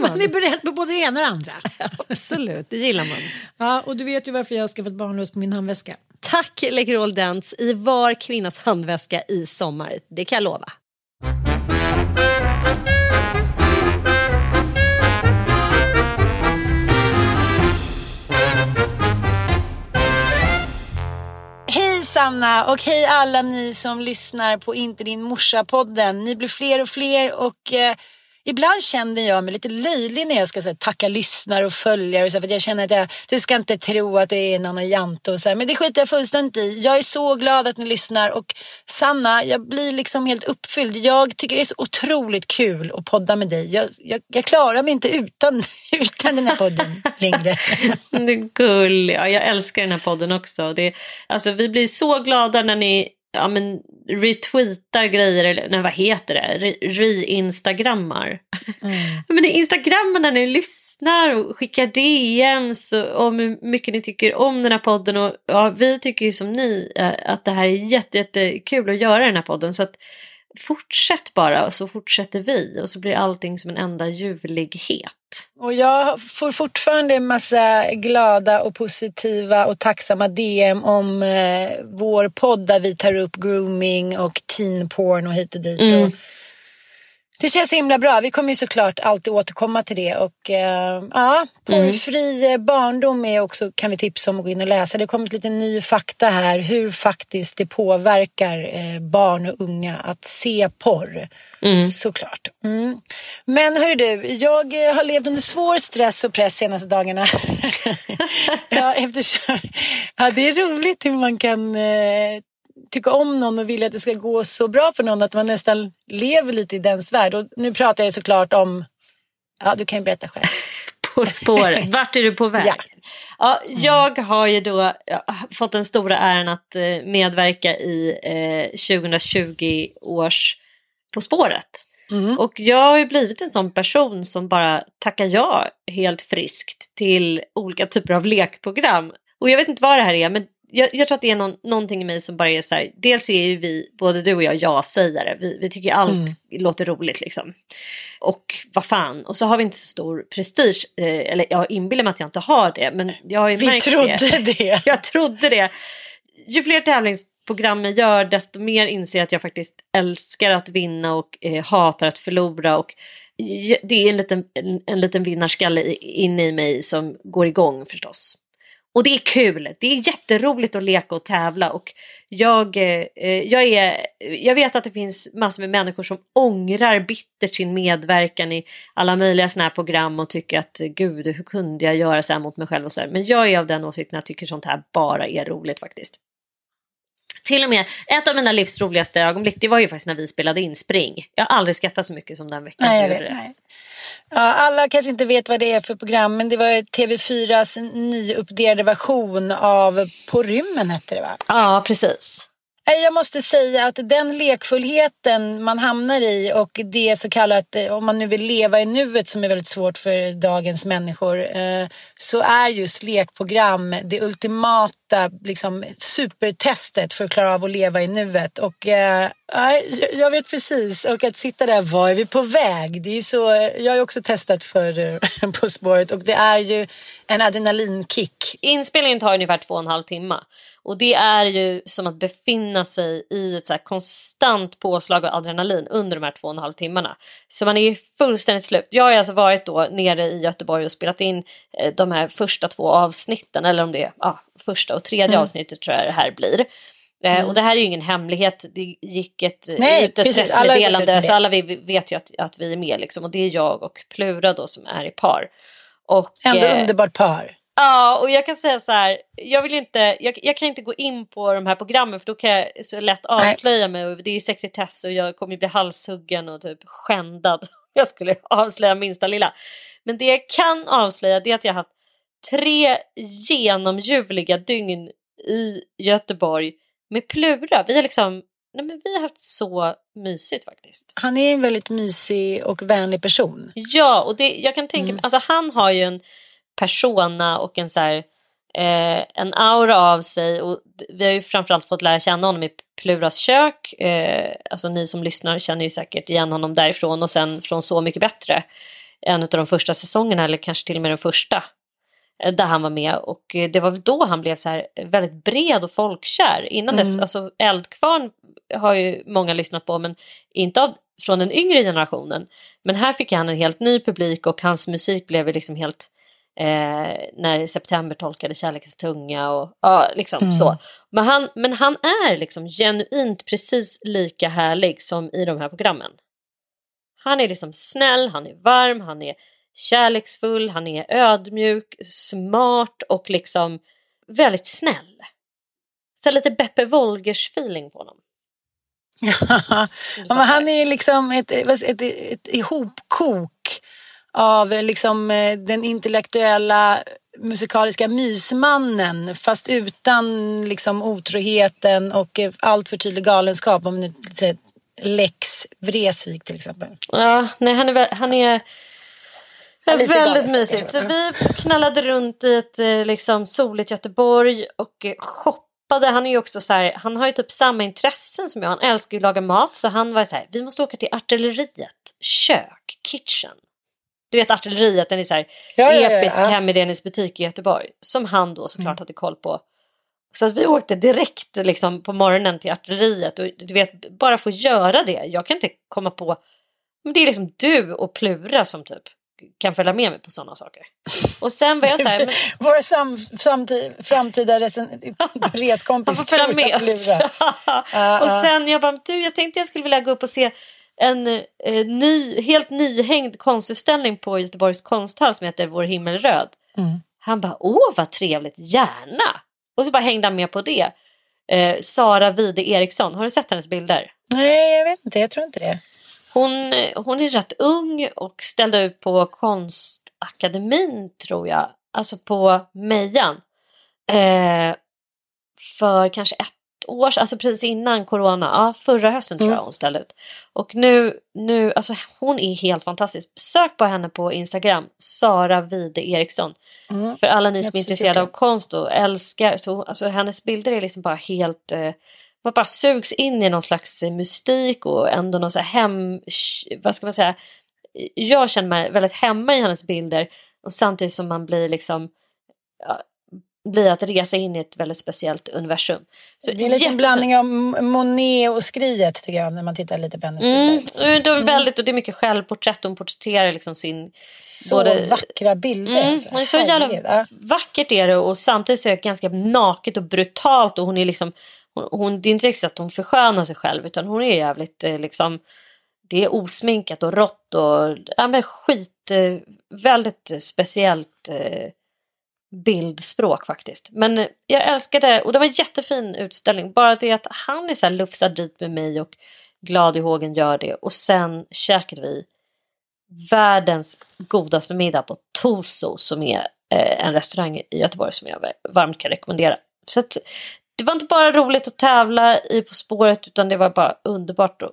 Man, är beredd på både det ena och det andra. Absolut, det gillar man. Ja, och du vet ju varför jag har skaffat barnlös på min handväska. Tack Läkerol Dents i var kvinnas handväska i sommar. Det kan jag lova. Hej Sanna och hej alla ni som lyssnar på Inte din morsa-podden. Ni blir fler och fler och eh, ibland känner jag mig lite löjlig när jag ska här, tacka lyssnare och följare. Och så, här, för att jag känner att jag, du ska inte tro att det är någon och Jante och så här. Men det skiter jag fullständigt i. Jag är så glad att ni lyssnar och Sanna, jag blir liksom helt uppfylld. Jag tycker det är så otroligt kul att podda med dig. Jag, jag, jag klarar mig inte utan, utan den här podden längre. Det är gulliga. Jag älskar den här podden också. Det, alltså, vi blir så glada när ni ja, men, retweetar grejer, eller nej, vad heter det? Re- Re-instagrammar. Ja, men instagrammar när ni lyssnar och skickar DMs om hur mycket ni tycker om den här podden. Och, ja, vi tycker ju som ni eh, att det här är jätte, jättekul att göra den här podden. Så att fortsätt bara och så fortsätter vi och så blir allting som en enda ljuvlighet. Och jag får fortfarande en massa glada och positiva och tacksamma DM om eh, vår podd där vi tar upp grooming och teen porn och hit och dit. Mm. Och det känns så himla bra. Vi kommer ju såklart alltid återkomma till det. Och eh, ja, porrfri Mm. barndom är också, kan vi tipsa om att gå in och läsa. Det har kommit lite ny fakta här hur faktiskt det påverkar eh, barn och unga att se porr. Såklart. Mm. Men hörru du, jag eh, har levt under svår stress och press senaste dagarna. ja, eftersom, ja, det är roligt hur man kan eh, tycka om någon och vilja att det ska gå så bra för någon att man nästan lever lite i dens värld. Och nu pratar jag såklart om, ja du kan ju berätta själv. på spåret, vart är du på väg? Ja. Ja, jag har ju då fått den stora äran att eh, medverka i eh, 2020 års På spåret. Mm. Och jag har ju blivit en sån person som bara tackar ja helt friskt till olika typer av lekprogram. Och jag vet inte vad det här är men jag, jag tror att det är någon, någonting i mig som bara är så här, dels är ju vi, både du och jag, ja-sägare. Vi, vi tycker allt Mm. låter roligt liksom. Och vad fan, och så har vi inte så stor prestige, eh, eller jag inbillar mig att jag inte har det, men jag har ju Vi märkt trodde det. det. Jag trodde det. Ju fler tävlingsprogram jag gör desto mer inser jag att jag faktiskt älskar att vinna och eh, hatar att förlora. Och det är en liten, en, en liten vinnarskalle inne i mig som går igång förstås. Och det är kul, det är jätteroligt att leka och tävla och jag, eh, eh, jag, är, jag vet att det finns massor med människor som ångrar bittert sin medverkan i alla möjliga sådana här program och tycker att eh, gud hur kunde jag göra så här mot mig själv och så här. Men jag är av den åsikten att jag tycker sånt här bara är roligt faktiskt. Till och med ett av mina livs roligaste ögonblick det var ju faktiskt när vi spelade in Spring. Jag har aldrig skrattat så mycket som den veckan. Nej, jag vet. Nej. Ja, alla kanske inte vet vad det är för program, men det var ju TV4s nyuppdaterade version av På rymmen hette det va? Ja, precis. Jag måste säga att den lekfullheten man hamnar i och det så kallat, eh, om man nu vill leva i nuet som är väldigt svårt för dagens människor, eh, så är just lekprogram det ultimata liksom, supertestet för att klara av att leva i nuet. Och eh, jag vet precis, och att sitta där, var är vi på väg? Det är så, eh, jag har ju också testat för eh, På spåret och det är ju en adrenalinkick. Inspelningen tar ungefär två och en halv timme. Och det är ju som att befinna sig i ett så här konstant påslag av adrenalin under de här två och en halv timmarna. Så man är ju fullständigt slut. Jag har alltså varit då nere i Göteborg och spelat in eh, de här första två avsnitten. Eller om det är ja, första och tredje avsnittet tror jag det här blir. Eh, Och det här är ju ingen hemlighet. Det gick ett, Nej, ut ett precis. Alla pressmeddelande med så det. alla vi vet ju att, att vi är med liksom. Och det är jag och Plura då som är i par. Och, Ändå eh, underbart par. Ja, och jag kan säga så här. Jag, vill inte, jag, jag kan inte gå in på de här programmen för då kan jag så lätt avslöja mig. Och det är sekretess och jag kommer bli halshuggen och typ skändad. Jag skulle avslöja minsta lilla. Men det jag kan avslöja det är att jag har haft tre genomljuvliga dygn i Göteborg med Plura. Vi har liksom, nej men vi har haft så mysigt faktiskt. Han är en väldigt mysig och vänlig person. Ja, och det, jag kan tänka mig, alltså han har ju en persona och en så här, eh, en aura av sig och vi har ju framförallt fått lära känna honom i Pluras kök. Eh, alltså ni som lyssnar känner ju säkert igen honom därifrån och sen från Så mycket bättre. En av de första säsongerna eller kanske till och med den första. Eh, Där han var med och eh, det var då han blev så här väldigt bred och folkkär. Innan dess, alltså Eldkvarn har ju många lyssnat på men inte av, från den yngre generationen. Men här fick han en helt ny publik och hans musik blev liksom helt eh, när September tolkade kärlekens tunga och ja, liksom så. Men han, men han är liksom genuint precis lika härlig som i de här programmen. Han är liksom snäll, han är varm, han är kärleksfull, han är ödmjuk, smart och liksom väldigt snäll. Så lite Beppe Wolgers feeling på honom. ja, men han är liksom ett, vad- ett, ett ihopkok av liksom eh, den intellektuella musikaliska mysmannen fast utan liksom otroheten och eh, allt för tydlig galenskap. Om nu Lex Vreeswijk till exempel. Ja, nej, han är, han är Ja, väldigt galenskap mysigt. Så vi knallade runt i ett eh, liksom, soligt Göteborg och eh, shoppade. Han är ju också så här, han har ju typ samma intressen som jag. Han älskar ju att laga mat så han var så här, vi måste åka till artilleriet, kök, kitchen. Du vet artilleriet, den är så här Ja, ja, ja, episk ja. hemidénisk butik i Göteborg. Som han då såklart hade koll på. Så att vi åkte direkt liksom, på morgonen till artilleriet och du vet, bara få göra det. Jag kan inte komma på, men det är liksom du och Plura som typ kan följa med mig på sådana saker. Och sen var jag så här, men, Vår sam, samtid, framtida resen, han reskompis får följa med. Tura. och sen jag bara, du jag tänkte jag skulle vilja gå upp och se en eh, ny, helt nyhängd konstutställning på Göteborgs konsthall som heter Vår himmel röd. Mm. Han bara, åh vad trevligt, gärna! Och så bara hängde han med på det. Eh, Sara Vide Eriksson, har du sett hennes bilder? Nej, jag vet inte. Jag tror inte det. Hon, hon är rätt ung och ställde ut på Konstakademin tror jag, alltså på Mejan. Eh, för kanske ett år sedan, alltså precis innan corona, ja, förra hösten tror jag hon ställde ut. Och nu, nu, alltså hon är helt fantastisk. Sök på henne på Instagram, Sara Vide Eriksson. Mm. För alla ni som är intresserade av konst och älskar, så, alltså hennes bilder är liksom bara helt, eh, man bara sugs in i någon slags mystik och ändå någon så här hem, vad ska man säga, jag känner mig väldigt hemma i hennes bilder och samtidigt som man blir liksom ja, blir att resa in i ett väldigt speciellt universum. Så Det är en jättefint. blandning av Monet och skriet tycker jag när man tittar lite på hennes Mm, bilder. det är väldigt, och det är mycket självporträtt, hon porträtterar liksom sin... Så både- vackra bilder. Mm, alltså. så jävla vackert är det och samtidigt så är det ganska naket och brutalt och hon är liksom... Hon, hon, det är inte riktigt att hon förskönar sig själv utan hon är jävligt eh, liksom... Det är osminkat och rått och ja, men skit, eh, väldigt eh, speciellt eh, bildspråk faktiskt. Men eh, jag älskade, och det var en jättefin utställning, bara det att han är så här lufsad dit med mig och glad i hågen gör det och sen käkade vi världens godaste middag på Toso som är eh, en restaurang i Göteborg som jag varmt kan rekommendera. Så att, det var inte bara roligt att tävla i På spåret utan det var bara underbart att,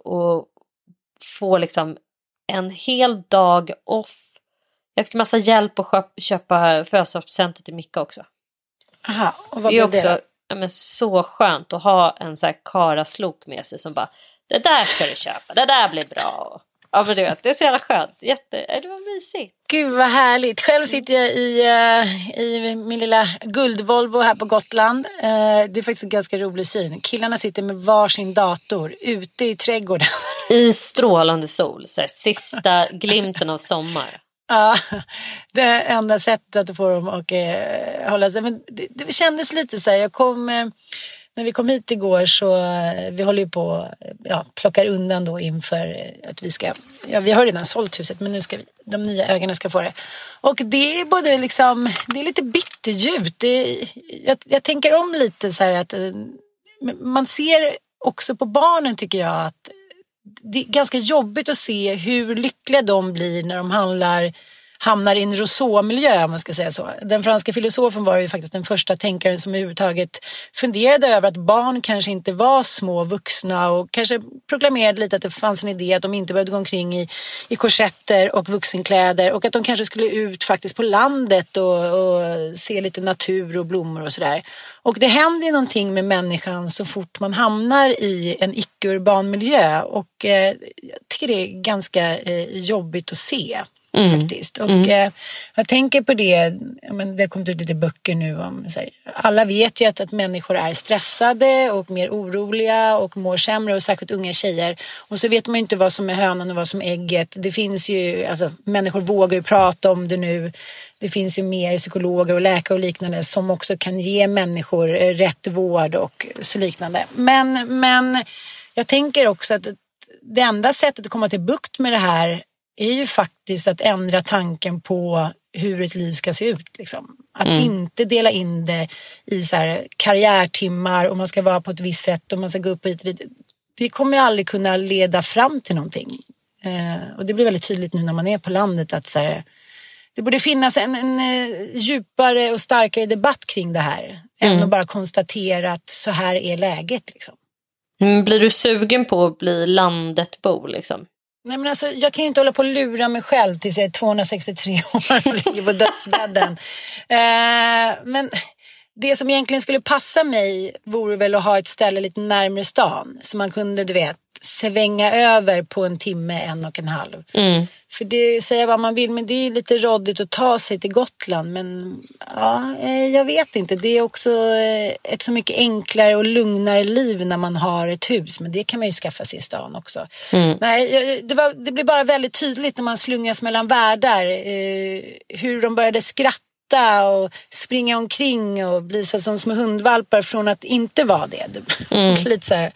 få liksom en hel dag off. Jag fick massa hjälp att köpa, födelsedagspresenter till Micke också. Aha, och vad Det är också det? ja, men, så skönt att ha en så här karaslok med sig som bara det där ska du köpa, det där blir bra. Ja men du vet, det är så jävla skönt. Jätte, det var mysigt. Gud vad härligt. Själv sitter jag i, eh, i min lilla guldvolvo här på Gotland. Eh, det är faktiskt en ganska rolig syn. Killarna sitter med varsin dator ute i trädgården. I strålande sol, så här, sista glimten av sommar. Ja, det enda sättet att få dem att eh, hålla sig. Men det, det kändes lite så här, jag kom, eh, när vi kom hit igår så, eh, vi håller ju på, ja, plockar undan då inför eh, att vi ska, ja vi har redan sålt huset men nu ska vi, de nya ägarna ska få det. Och det är både liksom, det är lite bitterljuvt. Det, jag, jag tänker om lite så här att eh, man ser också på barnen tycker jag att det är ganska jobbigt att se hur lyckliga de blir när de handlar, hamnar i en Rousseau-miljö om man ska säga så. Den franska filosofen var ju faktiskt den första tänkaren som överhuvudtaget funderade över att barn kanske inte var små vuxna och kanske proklamerade lite att det fanns en idé att de inte behövde gå omkring i, i korsetter och vuxenkläder och att de kanske skulle ut faktiskt på landet och, och se lite natur och blommor och sådär. Och det händer ju någonting med människan så fort man hamnar i en icke-urban miljö och eh, jag tycker det är ganska eh, jobbigt att se. Faktiskt. Och eh, jag tänker på det, men det har kommit ut lite böcker nu om, här, alla vet ju att, att människor är stressade och mer oroliga och mår sämre och särskilt unga tjejer. Och så vet man ju inte vad som är hönan och vad som är ägget. Det finns ju, alltså människor vågar ju prata om det nu. Det finns ju mer psykologer och läkare och liknande som också kan ge människor eh, rätt vård och så liknande. Men, men jag tänker också att det enda sättet att komma till bukt med det här är ju faktiskt att ändra tanken på hur ett liv ska se ut. Liksom. Att inte dela in det i så här karriärtimmar och man ska vara på ett visst sätt och man ska gå upp hit och dit. Det kommer ju aldrig kunna leda fram till någonting. Eh, och det blir väldigt tydligt nu när man är på landet att så här, det borde finnas en, en eh, djupare och starkare debatt kring det här. Än att bara konstatera att så här är läget. Liksom. Mm, Blir du sugen på att bli landetbo liksom? Nej, men alltså, jag kan ju inte hålla på och lura mig själv tills jag är 263 år och ligger på dödsbädden. Eh, men det som egentligen skulle passa mig vore väl att ha ett ställe lite närmare stan. Så man kunde, du vet, svänga över på en timme, en och en halv. För det, säga vad man vill, men det är lite råddigt att ta sig till Gotland. Men ja, eh, jag vet inte. Det är också eh, ett så mycket enklare och lugnare liv när man har ett hus. Men det kan man ju skaffa sig i stan också. Nej, jag- det, var, det blev bara väldigt tydligt när man slungas mellan världar. Eh, hur de började skratta skratta och springa omkring och bli så som små hundvalpar från att inte vara det. Mm. Lite så här.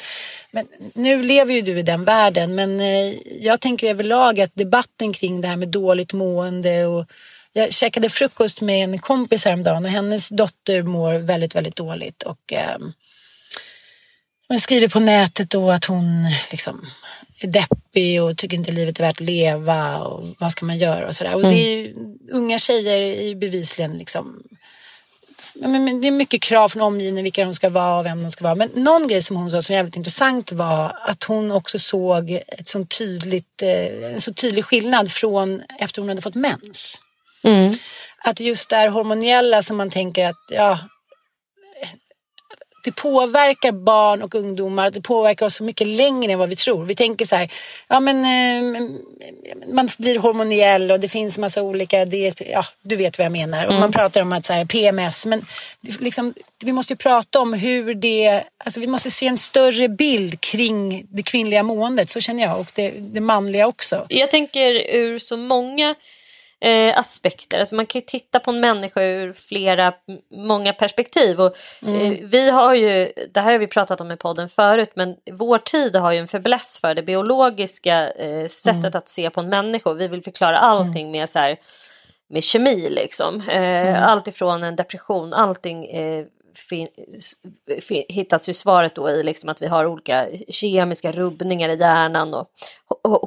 Men nu lever ju du i den världen men eh, jag tänker överlag att debatten kring det här med dåligt mående och jag käkade frukost med en kompis häromdagen och hennes dotter mår väldigt, väldigt dåligt och eh, hon skriver på nätet då att hon liksom är deppig och tycker inte livet är värt att leva och vad ska man göra och sådär. Och det är ju, unga tjejer är ju bevisligen liksom men det är mycket krav från omgivningen vilka de ska vara och vem de ska vara. Men någon grej som hon sa som var jävligt intressant var att hon också såg ett sånt tydligt, eh, en så tydlig skillnad från efter hon hade fått mens. Mm. Att just det här hormoniella som man tänker att ja, det påverkar barn och ungdomar. Det påverkar oss så mycket längre än vad vi tror. Vi tänker så här, ja men eh, man blir hormoniell och det finns massa olika, det, ja du vet vad jag menar. Mm. Och man pratar om att så här, PMS, men liksom, vi måste ju prata om hur det, alltså vi måste se en större bild kring det kvinnliga måendet, så känner jag, och det, det manliga också. Jag tänker ur så många eh, aspekter. Alltså man kan ju titta på en människa ur flera, många perspektiv. Och, mm. eh, vi har ju, det här har vi pratat om i podden förut, men vår tid har ju en fäbless för det biologiska eh, sättet mm. att se på en människa. Vi vill förklara allting med så här, med kemi liksom. Eh, mm. Allt ifrån en depression, allting eh, hittas ju svaret då i liksom att vi har olika kemiska rubbningar i hjärnan och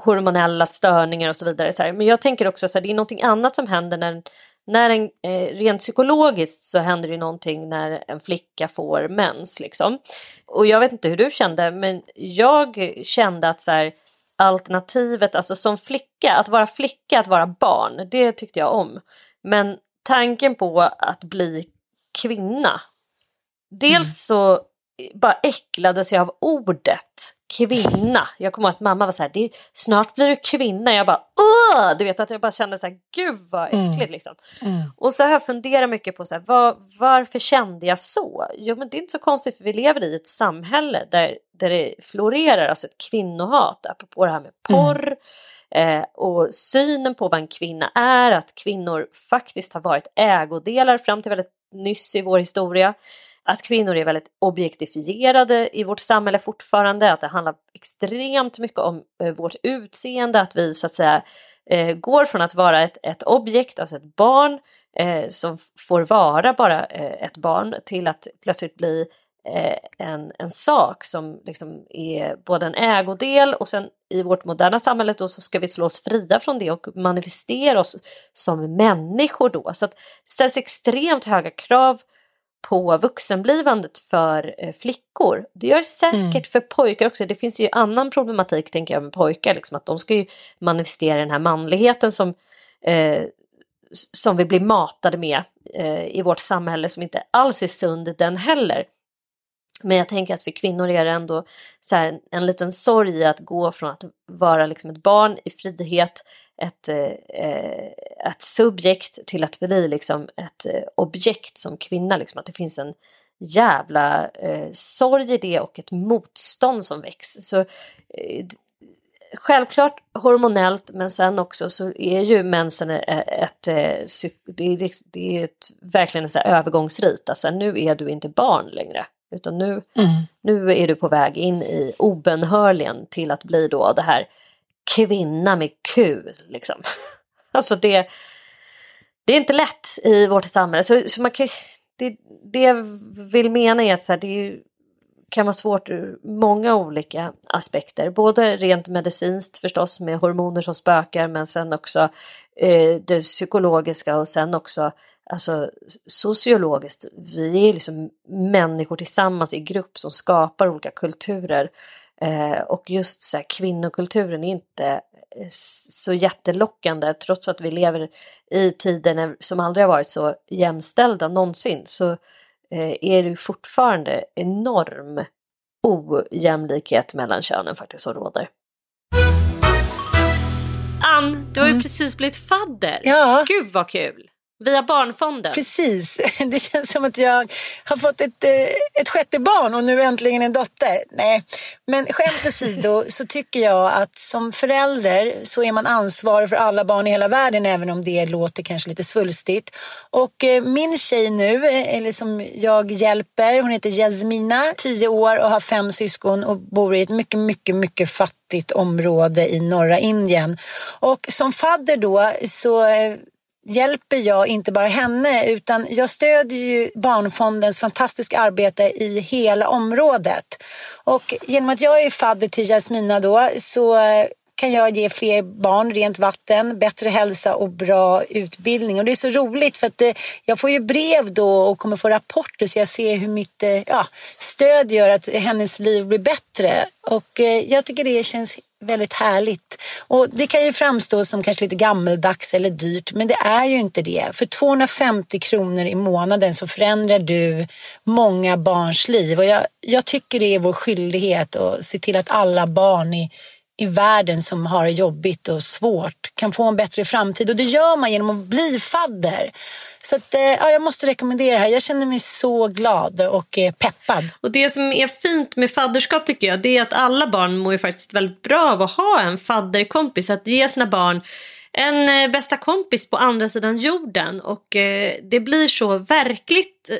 hormonella störningar och så vidare. Så här. Men jag tänker också att det är någonting annat som händer när, när en, eh, rent psykologiskt så händer det någonting när en flicka får mens. Liksom. Och jag vet inte hur du kände, men jag kände att så här, alternativet, alltså som flicka, att vara flicka, att vara barn, det tyckte jag om. Men tanken på att bli kvinna Dels mm. så bara äcklades jag av ordet kvinna. Jag kommer ihåg att mamma var så här, det är, snart blir du kvinna. Jag bara Åh! Du vet att jag bara kände så här, gud vad mm. äckligt mm. liksom. Mm. Och så har jag funderat mycket på så här, var, varför kände jag så? Jo men det är inte så konstigt för vi lever i ett samhälle där, där det florerar alltså ett kvinnohat, apropå det här med porr. Mm. Eh, och synen på vad en kvinna är, att kvinnor faktiskt har varit ägodelar fram till väldigt nyss i vår historia att kvinnor är väldigt objektifierade i vårt samhälle fortfarande, att det handlar extremt mycket om eh, vårt utseende, att vi så att säga eh, går från att vara ett, ett objekt, alltså ett barn eh, som får vara bara eh, ett barn till att plötsligt bli eh, en, en sak som liksom är både en ägodel och sen i vårt moderna samhälle då så ska vi slå oss fria från det och manifestera oss som människor då. Så att det ställs extremt höga krav på vuxenblivandet för eh, flickor. Det gör säkert mm. för pojkar också. Det finns ju annan problematik tänker jag med pojkar, liksom, att de ska ju manifestera den här manligheten som, eh, som vi blir matade med eh, i vårt samhälle som inte alls är sund den heller. Men jag tänker att för kvinnor är det ändå så här, en liten sorg i att gå från att vara liksom ett barn i frihet, ett, eh, ett subjekt till att bli liksom ett eh, objekt som kvinna. Liksom, att det finns en jävla eh, sorg i det och ett motstånd som väcks. Så, eh, självklart hormonellt men sen också så är ju mensen e, ett, eh, ett, ett det är, det är ett, verkligen en så övergångsrit. Alltså, nu är du inte barn längre. Utan nu, mm. nu är du på väg in i obönhörligen till att bli då det här kvinna med kul. Liksom. Alltså det, det är inte lätt i vårt samhälle. Så, så man kan, det, det jag vill mena är att så här, det kan vara svårt ur många olika aspekter. Både rent medicinskt förstås med hormoner som spökar men sen också eh, det psykologiska och sen också alltså sociologiskt, vi är liksom människor tillsammans i grupp som skapar olika kulturer. Eh, och just så här, kvinnokulturen är inte eh, så jättelockande trots att vi lever i tider som aldrig har varit så jämställda någonsin så eh, är det fortfarande enorm ojämlikhet mellan könen faktiskt som råder. Ann, du har ju mm. precis blivit fadder. Ja. Gud vad kul! Via Barnfonden? Precis. Det känns som att jag har fått ett, eh, ett sjätte barn och nu äntligen en dotter. Nej, men skämt åsido så tycker jag att som förälder så är man ansvarig för alla barn i hela världen även om det låter kanske lite svulstigt. Och eh, min tjej nu, eh, eller som jag hjälper, hon heter Jasmina, tio år och har fem syskon och bor i ett mycket, mycket, mycket fattigt område i norra Indien. Och som fadder då så hjälper jag inte bara henne utan jag stödjer ju Barnfondens fantastiska arbete i hela området. Och genom att jag är fadder till Jasmina då så eh, kan jag ge fler barn rent vatten, bättre hälsa och bra utbildning. Och det är så roligt för att det, jag får ju brev då och kommer få rapporter så jag ser hur mitt eh, ja, stöd gör att hennes liv blir bättre. Och jag tycker det känns väldigt härligt. Och det kan ju framstå som kanske lite gammeldags eller dyrt, men det är ju inte det. För 250 kronor i månaden så förändrar du många barns liv. Och jag, jag tycker det är vår skyldighet att se till att alla barn i i världen som har det jobbigt och svårt kan få en bättre framtid. Och det gör man genom att bli fadder. Så att, eh, ja, jag måste rekommendera det här. Jag känner mig så glad och eh, peppad. Och Det som är fint med fadderskap tycker jag det är att alla barn mår ju faktiskt väldigt bra av att ha en fadderkompis. Att ge sina barn en eh, bästa kompis på andra sidan jorden. Och Det blir så verkligt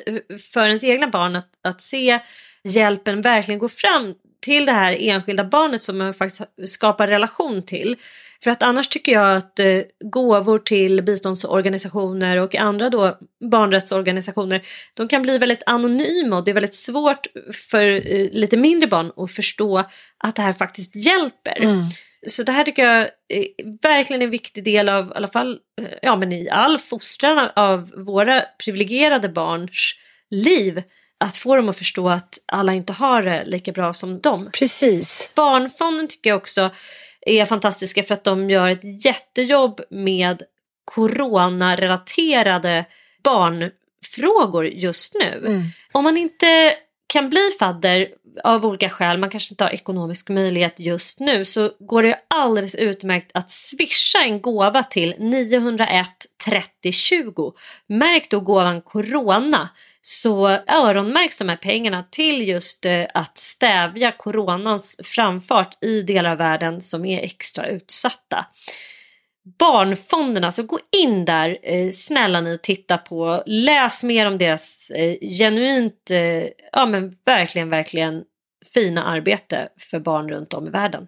för ens egna barn att, att se hjälpen verkligen gå fram till det här enskilda barnet som man faktiskt skapar relation till. För att annars tycker jag att eh, gåvor till biståndsorganisationer och andra då barnrättsorganisationer de kan bli väldigt anonyma och det är väldigt svårt för eh, lite mindre barn att förstå att det här faktiskt hjälper. Mm. Så det här tycker jag är verkligen en viktig del av, i alla fall eh, ja, men i all fostran av våra privilegierade barns liv att få dem att förstå att alla inte har det lika bra som dem. Precis. Barnfonden tycker jag också är fantastiska för att de gör ett jättejobb med coronarelaterade barnfrågor just nu. Mm. Om man inte kan bli fadder av olika skäl, man kanske inte har ekonomisk möjlighet just nu, så går det alldeles utmärkt att swisha en gåva till 901 30 20. Märk då gåvan Corona så öronmärks de här pengarna till just eh, att stävja coronans framfart i delar av världen som är extra utsatta. Barnfonderna, så gå in där eh, snälla ni och titta på, läs mer om deras eh, genuint, eh, ja men verkligen, verkligen fina arbete för barn runt om i världen.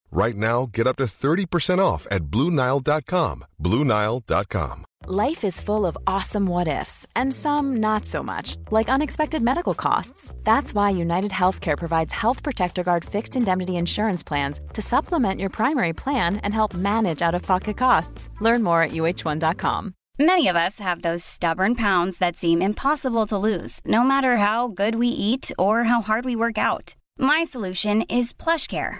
Right now, get up to 30% off at Bluenile.com. Bluenile.com. Life is full of awesome what ifs, and some not so much, like unexpected medical costs. That's why United Healthcare provides Health Protector Guard fixed indemnity insurance plans to supplement your primary plan and help manage out of pocket costs. Learn more at uh1.com. Many of us have those stubborn pounds that seem impossible to lose, no matter how good we eat or how hard we work out. My solution is PlushCare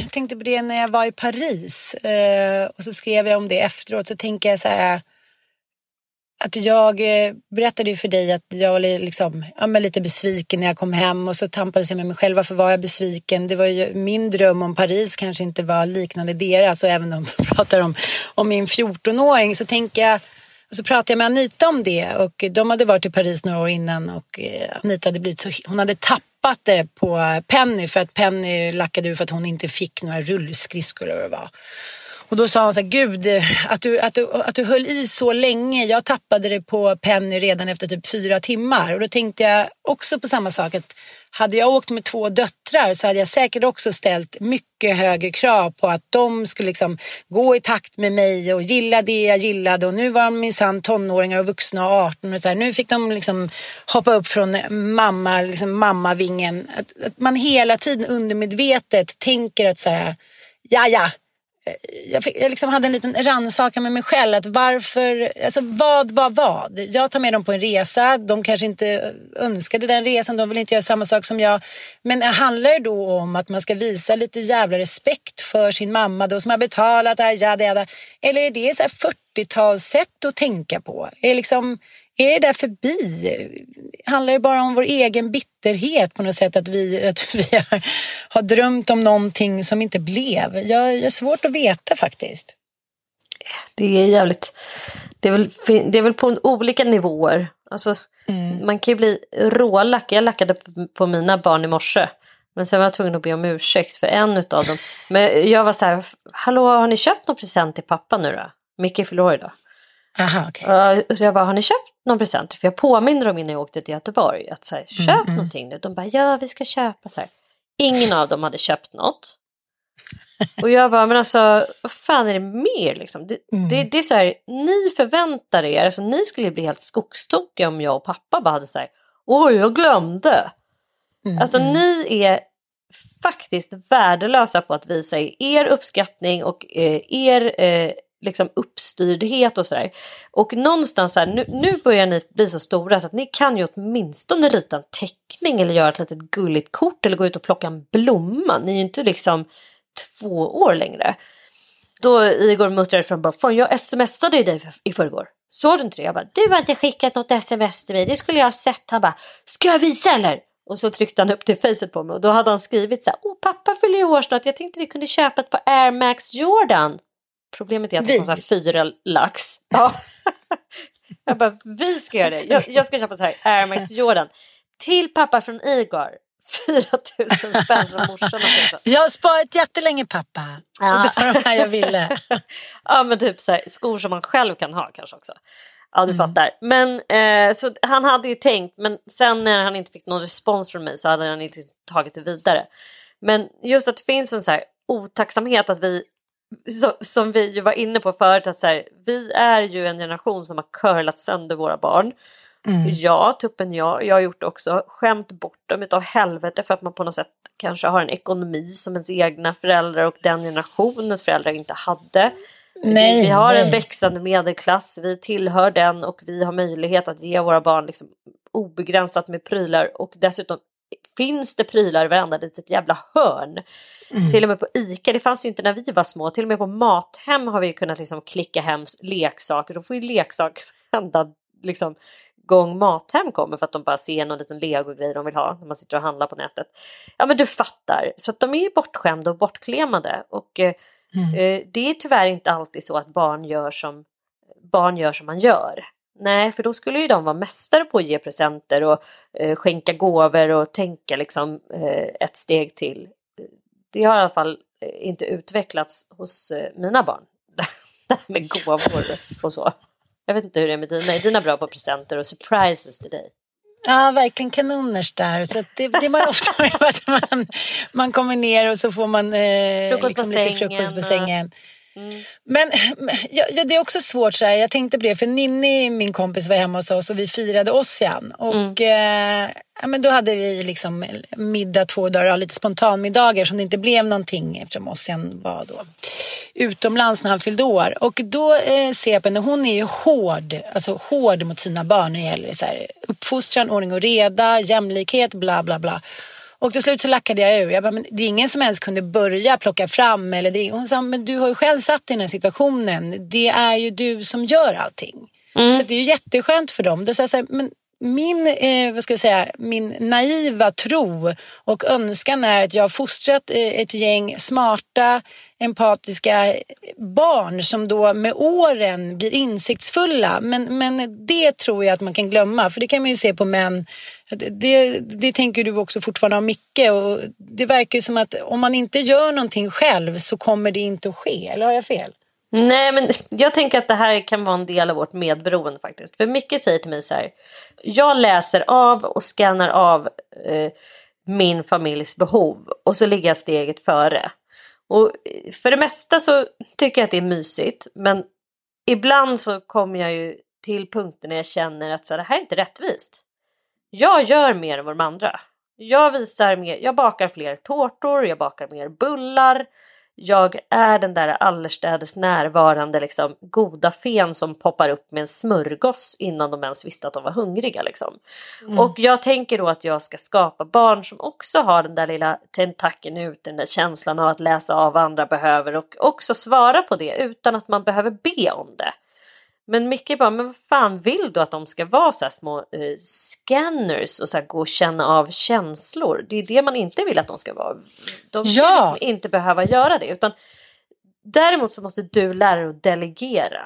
tänkte på det när jag var i Paris eh, och så skrev jag om det efteråt. Så tänker jag så här, att jag eh, berättade ju för dig att jag var liksom, ja, men lite besviken när jag kom hem och så tampades jag med mig själv. Varför var jag besviken? Det var ju min dröm om Paris kanske inte var liknande deras och även om jag pratar om, om min 14-åring så tänker jag och så pratade jag med Anita om det och de hade varit i Paris några år innan och eh, Anita hade blivit så, hon hade tappat det på Penny för att Penny lackade ur för att hon inte fick några rullskridskor eller vad det var. Och då sa hon så här, gud att du, att, du, att du höll i så länge. Jag tappade det på Penny redan efter typ fyra timmar. Och då tänkte jag också på samma sak. att hade jag åkt med två döttrar så hade jag säkert också ställt mycket högre krav på att de skulle liksom gå i takt med mig och gilla det jag gillade. Och nu var de minsann tonåringar och vuxna och 18 och så här. Nu fick de liksom hoppa upp från mamma, liksom mammavingen. Att, att man hela tiden undermedvetet tänker att så här, ja ja, Eh, jag, fick, jag liksom hade en liten rannsakan med mig själv. Att varför, alltså vad var vad? Jag tar med dem på en resa. De kanske inte önskade den resan. De vill inte göra samma sak som jag. Men handlar det då om att man ska visa lite jävla respekt för sin mamma då som har betalat det här, jada, jada. Eller är det så 40-talssätt att tänka på? Är liksom är det där förbi? Handlar det bara om vår egen bitterhet på något sätt att vi, att vi har, har drömt om någonting som inte blev? Jag, jag har svårt att veta faktiskt. Det är jävligt... Det är väl, det är väl på olika nivåer. Alltså, mm. Man kan ju bli rålack. Jag lackade på mina barn i morse. Men sen var jag tvungen att be om ursäkt för en av dem. Men jag var så här, hallå har ni köpt någon present till pappa nu då? Micke fyller år idag. Aha, okay. uh, så jag bara, har ni köpt någon present? För jag påminner dem innan jag åkte till Göteborg att så här, köp mm, mm. någonting nu. De bara, ja vi ska köpa så här. Ingen av dem hade köpt något. Och jag bara, men alltså vad fan är det mer liksom? Det, mm. det, det är så här, ni förväntar er, alltså ni skulle bli helt skogstokiga om jag och pappa bara hade så här, oj jag glömde. Mm. Alltså mm. ni är faktiskt värdelösa på att visa er uppskattning och eh, er eh, liksom uppstyrdhet och sådär. Och någonstans här, nu, nu börjar ni bli så stora så att ni kan ju åtminstone rita en teckning eller göra ett litet gulligt kort eller gå ut och plocka en blomma. Ni är ju inte liksom två år längre. Då Igor muttrade från bara, fan jag smsade ju dig i förrgår. Såg du inte det? Jag bara, du har inte skickat något sms till mig, det skulle jag ha sett. Han bara, ska jag visa eller? Och så tryckte han upp till facet på mig och då hade han skrivit så här, åh pappa fyller ju år snart, jag tänkte vi kunde köpa ett par Air Max Jordan. Problemet är att det kostar fyra lax. Ja. jag bara, vi ska göra det. Jag, jag ska köpa så här Air Max Jordan. Till pappa från Igor. 4 000 spänn som morsan har Jag har sparat jättelänge pappa. Ja. Och det var de här jag ville. ja men typ så här, skor som man själv kan ha kanske också. Ja du mm. fattar. Men eh, så han hade ju tänkt men sen när han inte fick någon respons från mig så hade han liksom tagit det vidare. Men just att det finns en så här otacksamhet att vi så, som vi var inne på förut, att så här, vi är ju en generation som har curlat sönder våra barn. Mm. Ja, tuppen jag, jag har gjort det också, skämt bort dem utav helvete för att man på något sätt kanske har en ekonomi som ens egna föräldrar och den generationens föräldrar inte hade. Nej, vi, vi har nej. en växande medelklass, vi tillhör den och vi har möjlighet att ge våra barn liksom obegränsat med prylar och dessutom finns det prylar i varenda litet jävla hörn. Mm. Till och med på ICA, det fanns ju inte när vi var små, till och med på Mathem har vi kunnat liksom klicka hem leksaker. De får ju leksaker varenda liksom, gång Mathem kommer för att de bara ser någon liten legogrej de vill ha när man sitter och handlar på nätet. Ja men du fattar, så att de är ju bortskämda och bortklemade. Och eh, mm. eh, det är tyvärr inte alltid så att barn gör som barn gör som man gör. Nej, för då skulle ju de vara mästare på att ge presenter och eh, skänka gåvor och tänka liksom eh, ett steg till. Det har i alla fall eh, inte utvecklats hos eh, mina barn. Det här med gåvor och så. Jag vet inte hur det är med dina. Är dina bra på presenter och surprises till dig? Ja, verkligen kanoners där. Så det, det är man ofta med att man, man kommer ner och så får man eh, liksom lite frukost på sängen. Mm. Men ja, det är också svårt så här. Jag tänkte på det för Ninni, min kompis var hemma hos oss och vi firade Ossian. Och mm. eh, ja, men då hade vi liksom middag två dagar, lite spontanmiddagar som det inte blev någonting eftersom Ossian var då utomlands när han fyllde år. Och då eh, ser jag på henne, hon är ju hård, alltså hård mot sina barn när det gäller så här, uppfostran, ordning och reda, jämlikhet, bla bla bla. Och till slut så lackade jag ur. Jag bara, men det är ingen som ens kunde börja plocka fram. Eller det. Hon sa, men du har ju själv satt i den här situationen. Det är ju du som gör allting. Så det är ju jätteskönt för dem. Då säger jag så här, men min, eh, vad ska jag säga, min naiva tro och önskan är att jag har fostrat eh, ett gäng smarta, empatiska barn som då med åren blir insiktsfulla. Men, men det tror jag att man kan glömma, för det kan man ju se på män. Det, det tänker du också fortfarande om Micke och det verkar ju som att om man inte gör någonting själv så kommer det inte att ske, eller har jag fel? Nej, men jag tänker att det här kan vara en del av vårt medberoende faktiskt. För Micke säger till mig så här. Jag läser av och scannar av eh, min familjs behov och så ligger jag steget före. Och för det mesta så tycker jag att det är mysigt. Men ibland så kommer jag ju till punkter när jag känner att så här, det här är inte rättvist. Jag gör mer än vad de andra. Jag visar mer, jag bakar fler tårtor, jag bakar mer bullar. Jag är den där allestädes närvarande liksom, goda fen som poppar upp med en smörgås innan de ens visste att de var hungriga. Liksom. Mm. Och jag tänker då att jag ska skapa barn som också har den där lilla tentakeln ut, den där känslan av att läsa av vad andra behöver och också svara på det utan att man behöver be om det. Men Micke bara, men vad fan vill du att de ska vara så här små eh, scanners och så här gå och känna av känslor? Det är det man inte vill att de ska vara. De ska Ja. liksom inte behöva göra det. Utan däremot så måste du lära dig att delegera.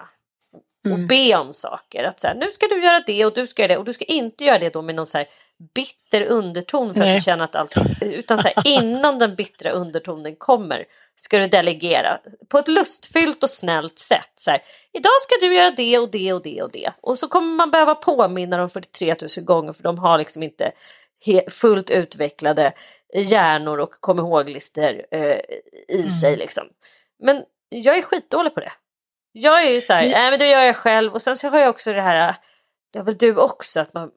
Och be om saker. Att så här, nu ska du göra det och du ska göra det. Och du ska inte göra det då med någon så här bitter underton för Nej. att du känner att allt... Utan så här, innan den bittra undertonen kommer ska du delegera på ett lustfyllt och snällt sätt. Så här, Idag ska du göra det och det och det och det. Och så kommer man behöva påminna dem 43 000 gånger för de har liksom inte fullt utvecklade hjärnor och kom ihåg-listor eh, i sig. Liksom. Men jag är skitdålig på det. Jag är ju så här, nej men det gör jag själv och sen så har jag också det här, det har väl du också, att man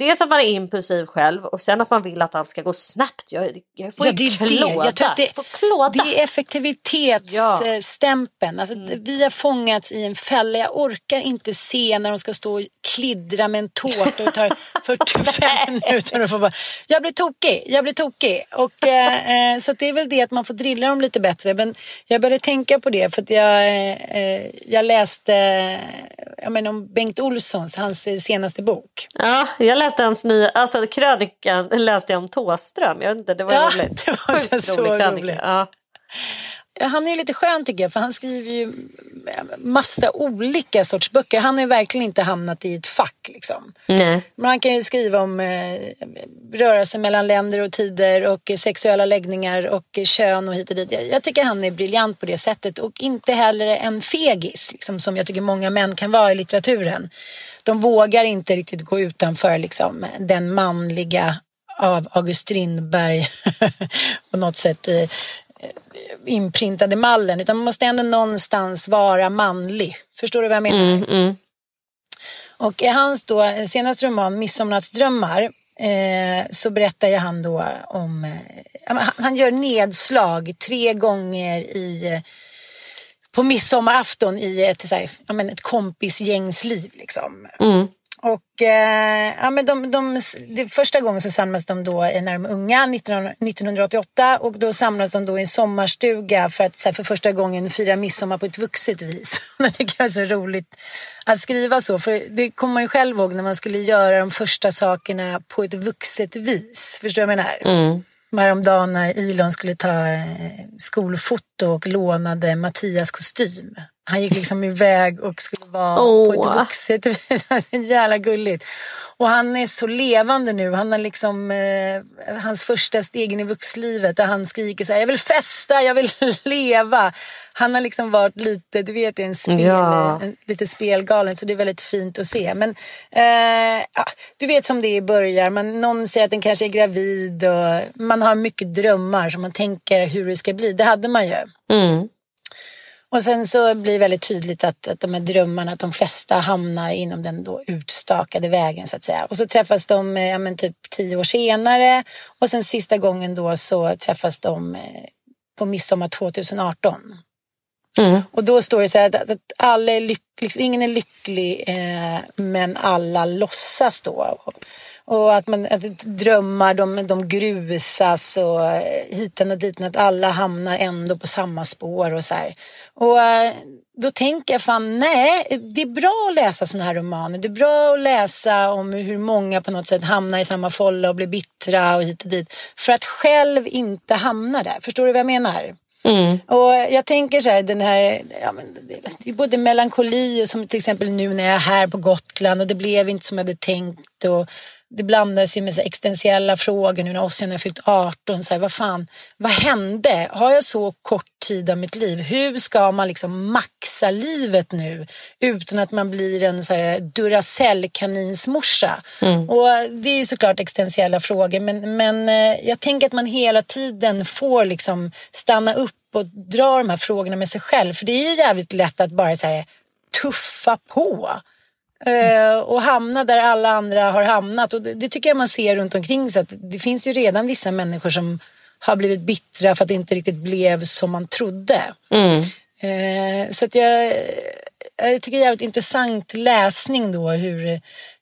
Dels att man är impulsiv själv och sen att man vill att allt ska gå snabbt. Jag, jag får Ja, det är det. klåda. Jag tror att det- klåda. Det är effektivitetsstämpeln. Alltså, Vi har fångats i en fälla. Jag orkar inte se när de ska stå och kliddra med en tårta och tar 45 minuter. Och får bara, jag blir tokig, jag blir tokig. Och, eh, eh, så det är väl det att man får drilla dem lite bättre. Men jag började tänka på det för att jag, eh, jag läste jag menar, om Bengt Olssons, hans eh, senaste bok. Ja, jag läste hans nya, alltså krönikan läste jag om Tåström. Jag vet inte, det var Ja, roligt. det var Sjukt så rolig krönika. roligt. Ja. Han är lite skön tycker jag för han skriver ju massa olika sorts böcker. Han har verkligen inte hamnat i ett fack liksom. Nej. Men han kan ju skriva om eh, rörelse mellan länder och tider och sexuella läggningar och kön och hit och dit. Jag, jag tycker han är briljant på det sättet och inte heller en fegis liksom, som jag tycker många män kan vara i litteraturen. De vågar inte riktigt gå utanför liksom, den manliga av August Strindberg på något sätt eh, inprintade mallen utan man måste ändå någonstans vara manlig. Förstår du vad jag menar? Mm, mm. Och i hans då, senaste roman Midsomnattsdrömmar eh, så berättar ju han då om, eh, han, gör nedslag tre gånger i eh, på midsommarafton i ett, så här, ja, men ett kompisgängs liv. Liksom. Mm. Och eh, ja, men de, de, det, första gången så samlas de då när de är unga, 19, 1988 och då samlas de då i en sommarstuga för att här, för första gången fira midsommar på ett vuxet vis. Det tycker jag är så roligt att skriva så för det kommer man ju själv ihåg när man skulle göra de första sakerna på ett vuxet vis. Förstår du vad jag menar? Mm. Häromdagen när Elon skulle ta eh, skolfoto och lånade Mattias kostym. Han gick liksom iväg och skulle vara på Åh. ett vuxet. Jävla gulligt. Och han är så levande nu. Han har liksom eh, hans första steg in i vuxlivet där han skriker så här, jag vill festa, jag vill leva. Han har liksom varit lite, du vet, en spel, Ja. en, lite spelgalen så det är väldigt fint att se. Men eh, du vet som det är i början, man, någon säger att den kanske är gravid och man har mycket drömmar som man tänker hur det ska bli. Det hade man ju. Mm. Och sen så blir det väldigt tydligt att, att de här drömmarna, att de flesta hamnar inom den då utstakade vägen så att säga. Och så träffas de eh, ja, men typ tio år senare och sen sista gången då så träffas de eh, på midsommar 2018. Mm. Och då står det så här att, att alla är lyck, liksom, ingen är lycklig eh, men alla låtsas då. Och, och att, man, att drömmar de, de grusas och eh, hiten och dit att alla hamnar ändå på samma spår och så här. Och eh, då tänker jag fan nej, det är bra att läsa sådana här romaner. Det är bra att läsa om hur många på något sätt hamnar i samma folla och blir bittra och hit och dit. För att själv inte hamna där. Förstår du vad jag menar? Mm. Och jag tänker så här, den här, ja, men det är både melankoli och som till exempel nu när jag är här på Gotland och det blev inte som jag hade tänkt. Och det blandas ju med så existentiella frågor nu när Ossian har fyllt 18. Så här, vad fan, vad hände? Har jag så kort tid av mitt liv? Hur ska man liksom maxa livet nu utan att man blir en så här Duracell-kaninsmorsa? Mm. Och det är ju såklart existentiella frågor men, men eh, jag tänker att man hela tiden får liksom stanna upp och dra de här frågorna med sig själv. För det är ju jävligt lätt att bara så här, tuffa på. Eh, och hamna där alla andra har hamnat. Och det, det tycker jag man ser runt omkring sig. Att det finns ju redan vissa människor som har blivit bittra för att det inte riktigt blev som man trodde. Mm. Eh, så att jag, jag tycker det är jävligt intressant läsning då hur,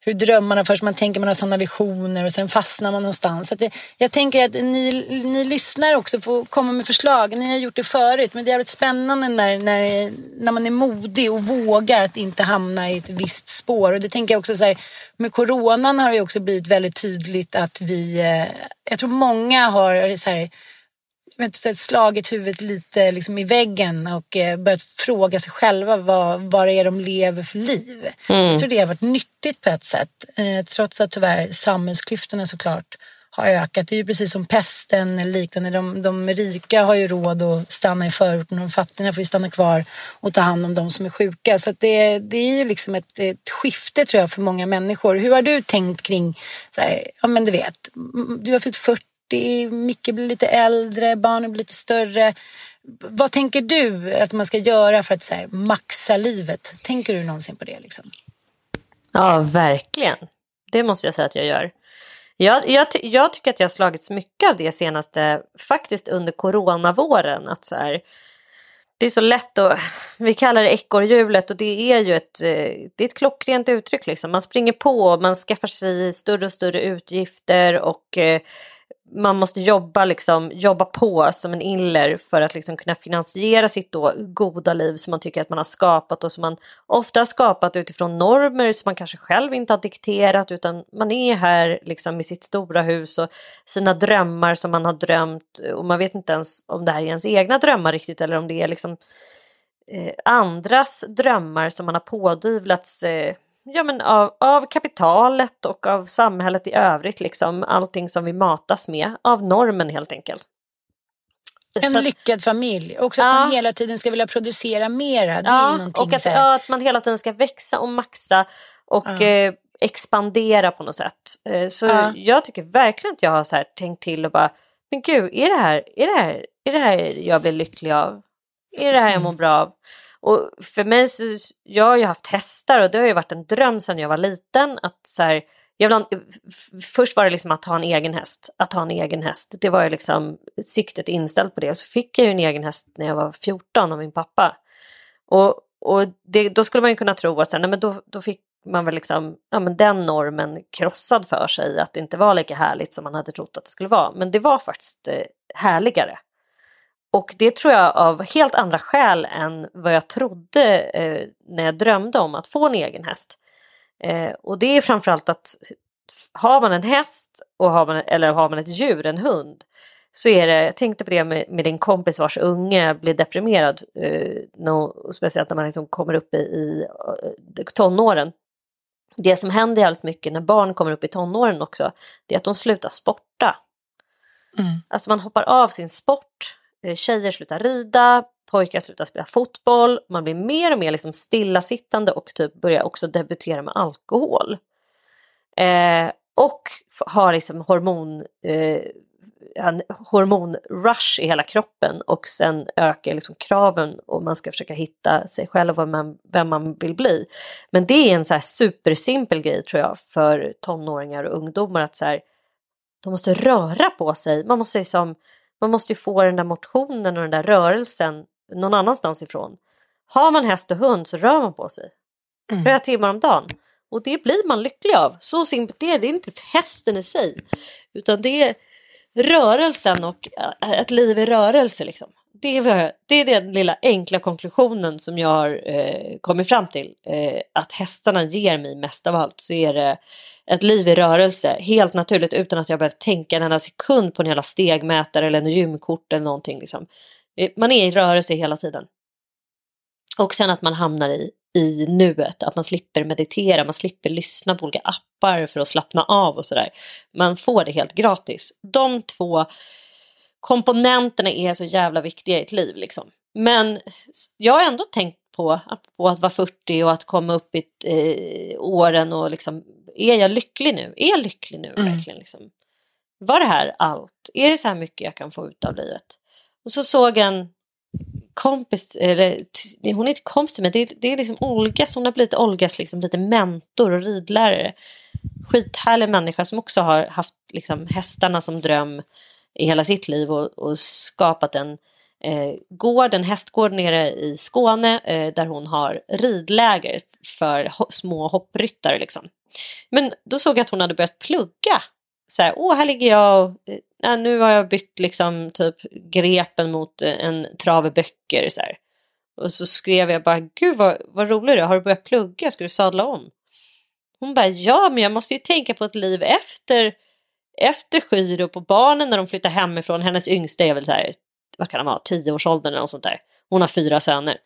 hur drömmarna först man tänker man har sådana visioner och sen fastnar man någonstans. Så att det, jag tänker att ni, ni lyssnar också får komma med förslag. Ni har gjort det förut men det är jävligt spännande när, när, när man är modig och vågar att inte hamna i ett visst spår. Och det tänker jag också så här, med coronan har det också blivit väldigt tydligt att vi, eh, jag tror många har så här, slagit huvudet lite liksom i väggen och eh, börjat fråga sig själva vad, vad det är de lever för liv. Jag tror det har varit nyttigt på ett sätt. Eh, trots att tyvärr samhällsklyftorna såklart har ökat. Det är ju precis som pesten eller liknande. De, de rika har ju råd att stanna i förorten och de fattiga får ju stanna kvar och ta hand om de som är sjuka. Så det, det är ju liksom ett, ett skifte tror jag för många människor. Hur har du tänkt kring, så här, ja men du vet, du har fyllt 40 Micke blir lite äldre, barnen blir lite större. Vad tänker du att man ska göra för att så här, maxa livet? Tänker du någonsin på det? Liksom? Ja, verkligen. Det måste jag säga att jag gör. Jag, jag, jag tycker att jag har slagits mycket av det senaste, faktiskt under coronavåren. Att så här, det är så lätt att, vi kallar det ekorrhjulet och det är ju ett, eh, det är ett klockrent uttryck. Liksom. Man springer på, man skaffar sig större och större utgifter och eh, man måste jobba, liksom, jobba på som en iller för att liksom kunna finansiera sitt då goda liv som man tycker att man har skapat och som man ofta har skapat utifrån normer som man kanske själv inte har dikterat utan man är här liksom i sitt stora hus och sina drömmar som man har drömt och man vet inte ens om det här är ens egna drömmar riktigt eller om det är liksom eh, andras drömmar som man har pådyvlats eh, ja, men av, av kapitalet och av samhället i övrigt, liksom allting som vi matas med, av normen helt enkelt. En att- lyckad familj. Också att Ja. man hela tiden ska vilja producera mera. Det är ja, någonting och att, ja, att man hela tiden ska växa och maxa och Ja. eh, expandera på något sätt. Eh, så Ja. jag tycker verkligen att jag har så här tänkt till och bara, men gud, är det här, är det här, är det här jag blir lycklig av? Är det här jag mår bra av? Och för mig så, jag har ju haft hästar och det har ju varit en dröm sedan jag var liten att så här, jag ha, först var det liksom att ha en egen häst, att ha en egen häst. Det var ju liksom siktet inställt på det och så fick jag ju en egen häst när jag var 14 av min pappa. Och, och det, då skulle man ju kunna tro att sen, nej, men då, då fick man väl liksom, ja, men den normen krossad för sig, att det inte var lika härligt som man hade trott att det skulle vara. Men det var faktiskt eh, härligare. Och det tror jag av helt andra skäl än vad jag trodde eh, när jag drömde om att få en egen häst. Eh, och det är framförallt att har man en häst och har man, eller har man ett djur, en hund, så är det, jag tänkte på det med, med din kompis vars unge blir deprimerad, eh, nå- speciellt när man liksom kommer upp i, i eh, tonåren. Det som händer jävligt mycket när barn kommer upp i tonåren också, det är att de slutar sporta. Mm. Alltså man hoppar av sin sport, Eh, tjejer slutar rida, pojkar slutar spela fotboll, man blir mer och mer liksom stillasittande och typ börjar också debutera med alkohol. Eh, och har liksom hormon, eh, en hormonrush i hela kroppen och sen ökar liksom kraven och man ska försöka hitta sig själv och vem man, vem man vill bli. Men det är en så här supersimpel grej tror jag för tonåringar och ungdomar att så här, de måste röra på sig. Man måste, liksom, man måste ju få den där motionen och den där rörelsen någon annanstans ifrån. Har man häst och hund så rör man på sig. Flera timmar om dagen. Och det blir man lycklig av. Så simpelt är det. Det är inte hästen i sig. Utan det är rörelsen och äh, ett liv i rörelse. Liksom det är, det är den lilla enkla konklusionen som jag har eh, kommit fram till. Eh, att hästarna ger mig mest av allt så är det ett liv i rörelse. Helt naturligt utan att jag behöver tänka en enda sekund på en jävla stegmätare eller en gymkort eller någonting. Liksom. Eh, man är i rörelse hela tiden. Och sen att man hamnar i, i nuet, att man slipper meditera, man slipper lyssna på olika appar för att slappna av och sådär. Man får det helt gratis. De två komponenterna är så jävla viktiga i ett liv. Liksom. Men jag har ändå tänkt på, på att vara 40 och att komma upp i eh, åren och liksom, är jag lycklig nu? Är jag lycklig nu mm. verkligen? Liksom? Var det här allt? Är det så här mycket jag kan få ut av livet? Och så såg en kompis, eller hon är inte kompis men det är, det är liksom Olgas, hon har blivit Olgas liksom lite mentor och ridlärare. Skithärlig människa som också har haft liksom hästarna som dröm i hela sitt liv och, och skapat en eh, gård, en hästgård nere i Skåne eh, där hon har ridläger för ho små hoppryttare. Liksom. Men då såg jag att hon hade börjat plugga. Så här, åh, här ligger jag och äh, nu har jag bytt liksom typ grepen mot eh, en trave böcker. Så här. Och så skrev jag bara, gud vad, vad roligt det Har du börjat plugga? Ska du sadla om? Hon bara, ja men jag måste ju tänka på ett liv efter efter Skyro på barnen när de flyttar hemifrån. Hennes yngsta är väl så här, vad kan han vara, tioårsåldern eller något sånt där. Hon har fyra söner.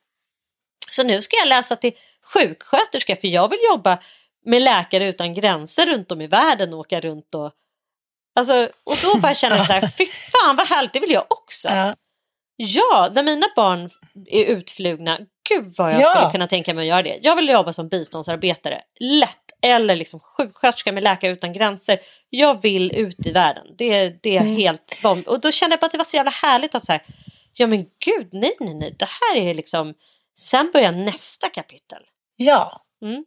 Så nu ska jag läsa till sjuksköterska för jag vill jobba med Läkare utan gränser runt om i världen och åka runt och Alltså, och då bara känner jag så här, fy fan vad härligt, det vill jag också. Ja. ja, när mina barn är utflugna, gud vad jag ja. skulle kunna tänka mig att göra det. Jag vill jobba som biståndsarbetare, lätt eller liksom sjuksköterska med Läkare utan gränser. Jag vill ut i världen. Det, det är mm. helt bomb. Och då kände jag bara att det var så jävla härligt att så här, ja men gud, nej, nej, nej, det här är liksom, sen börjar nästa kapitel. Ja. Mm.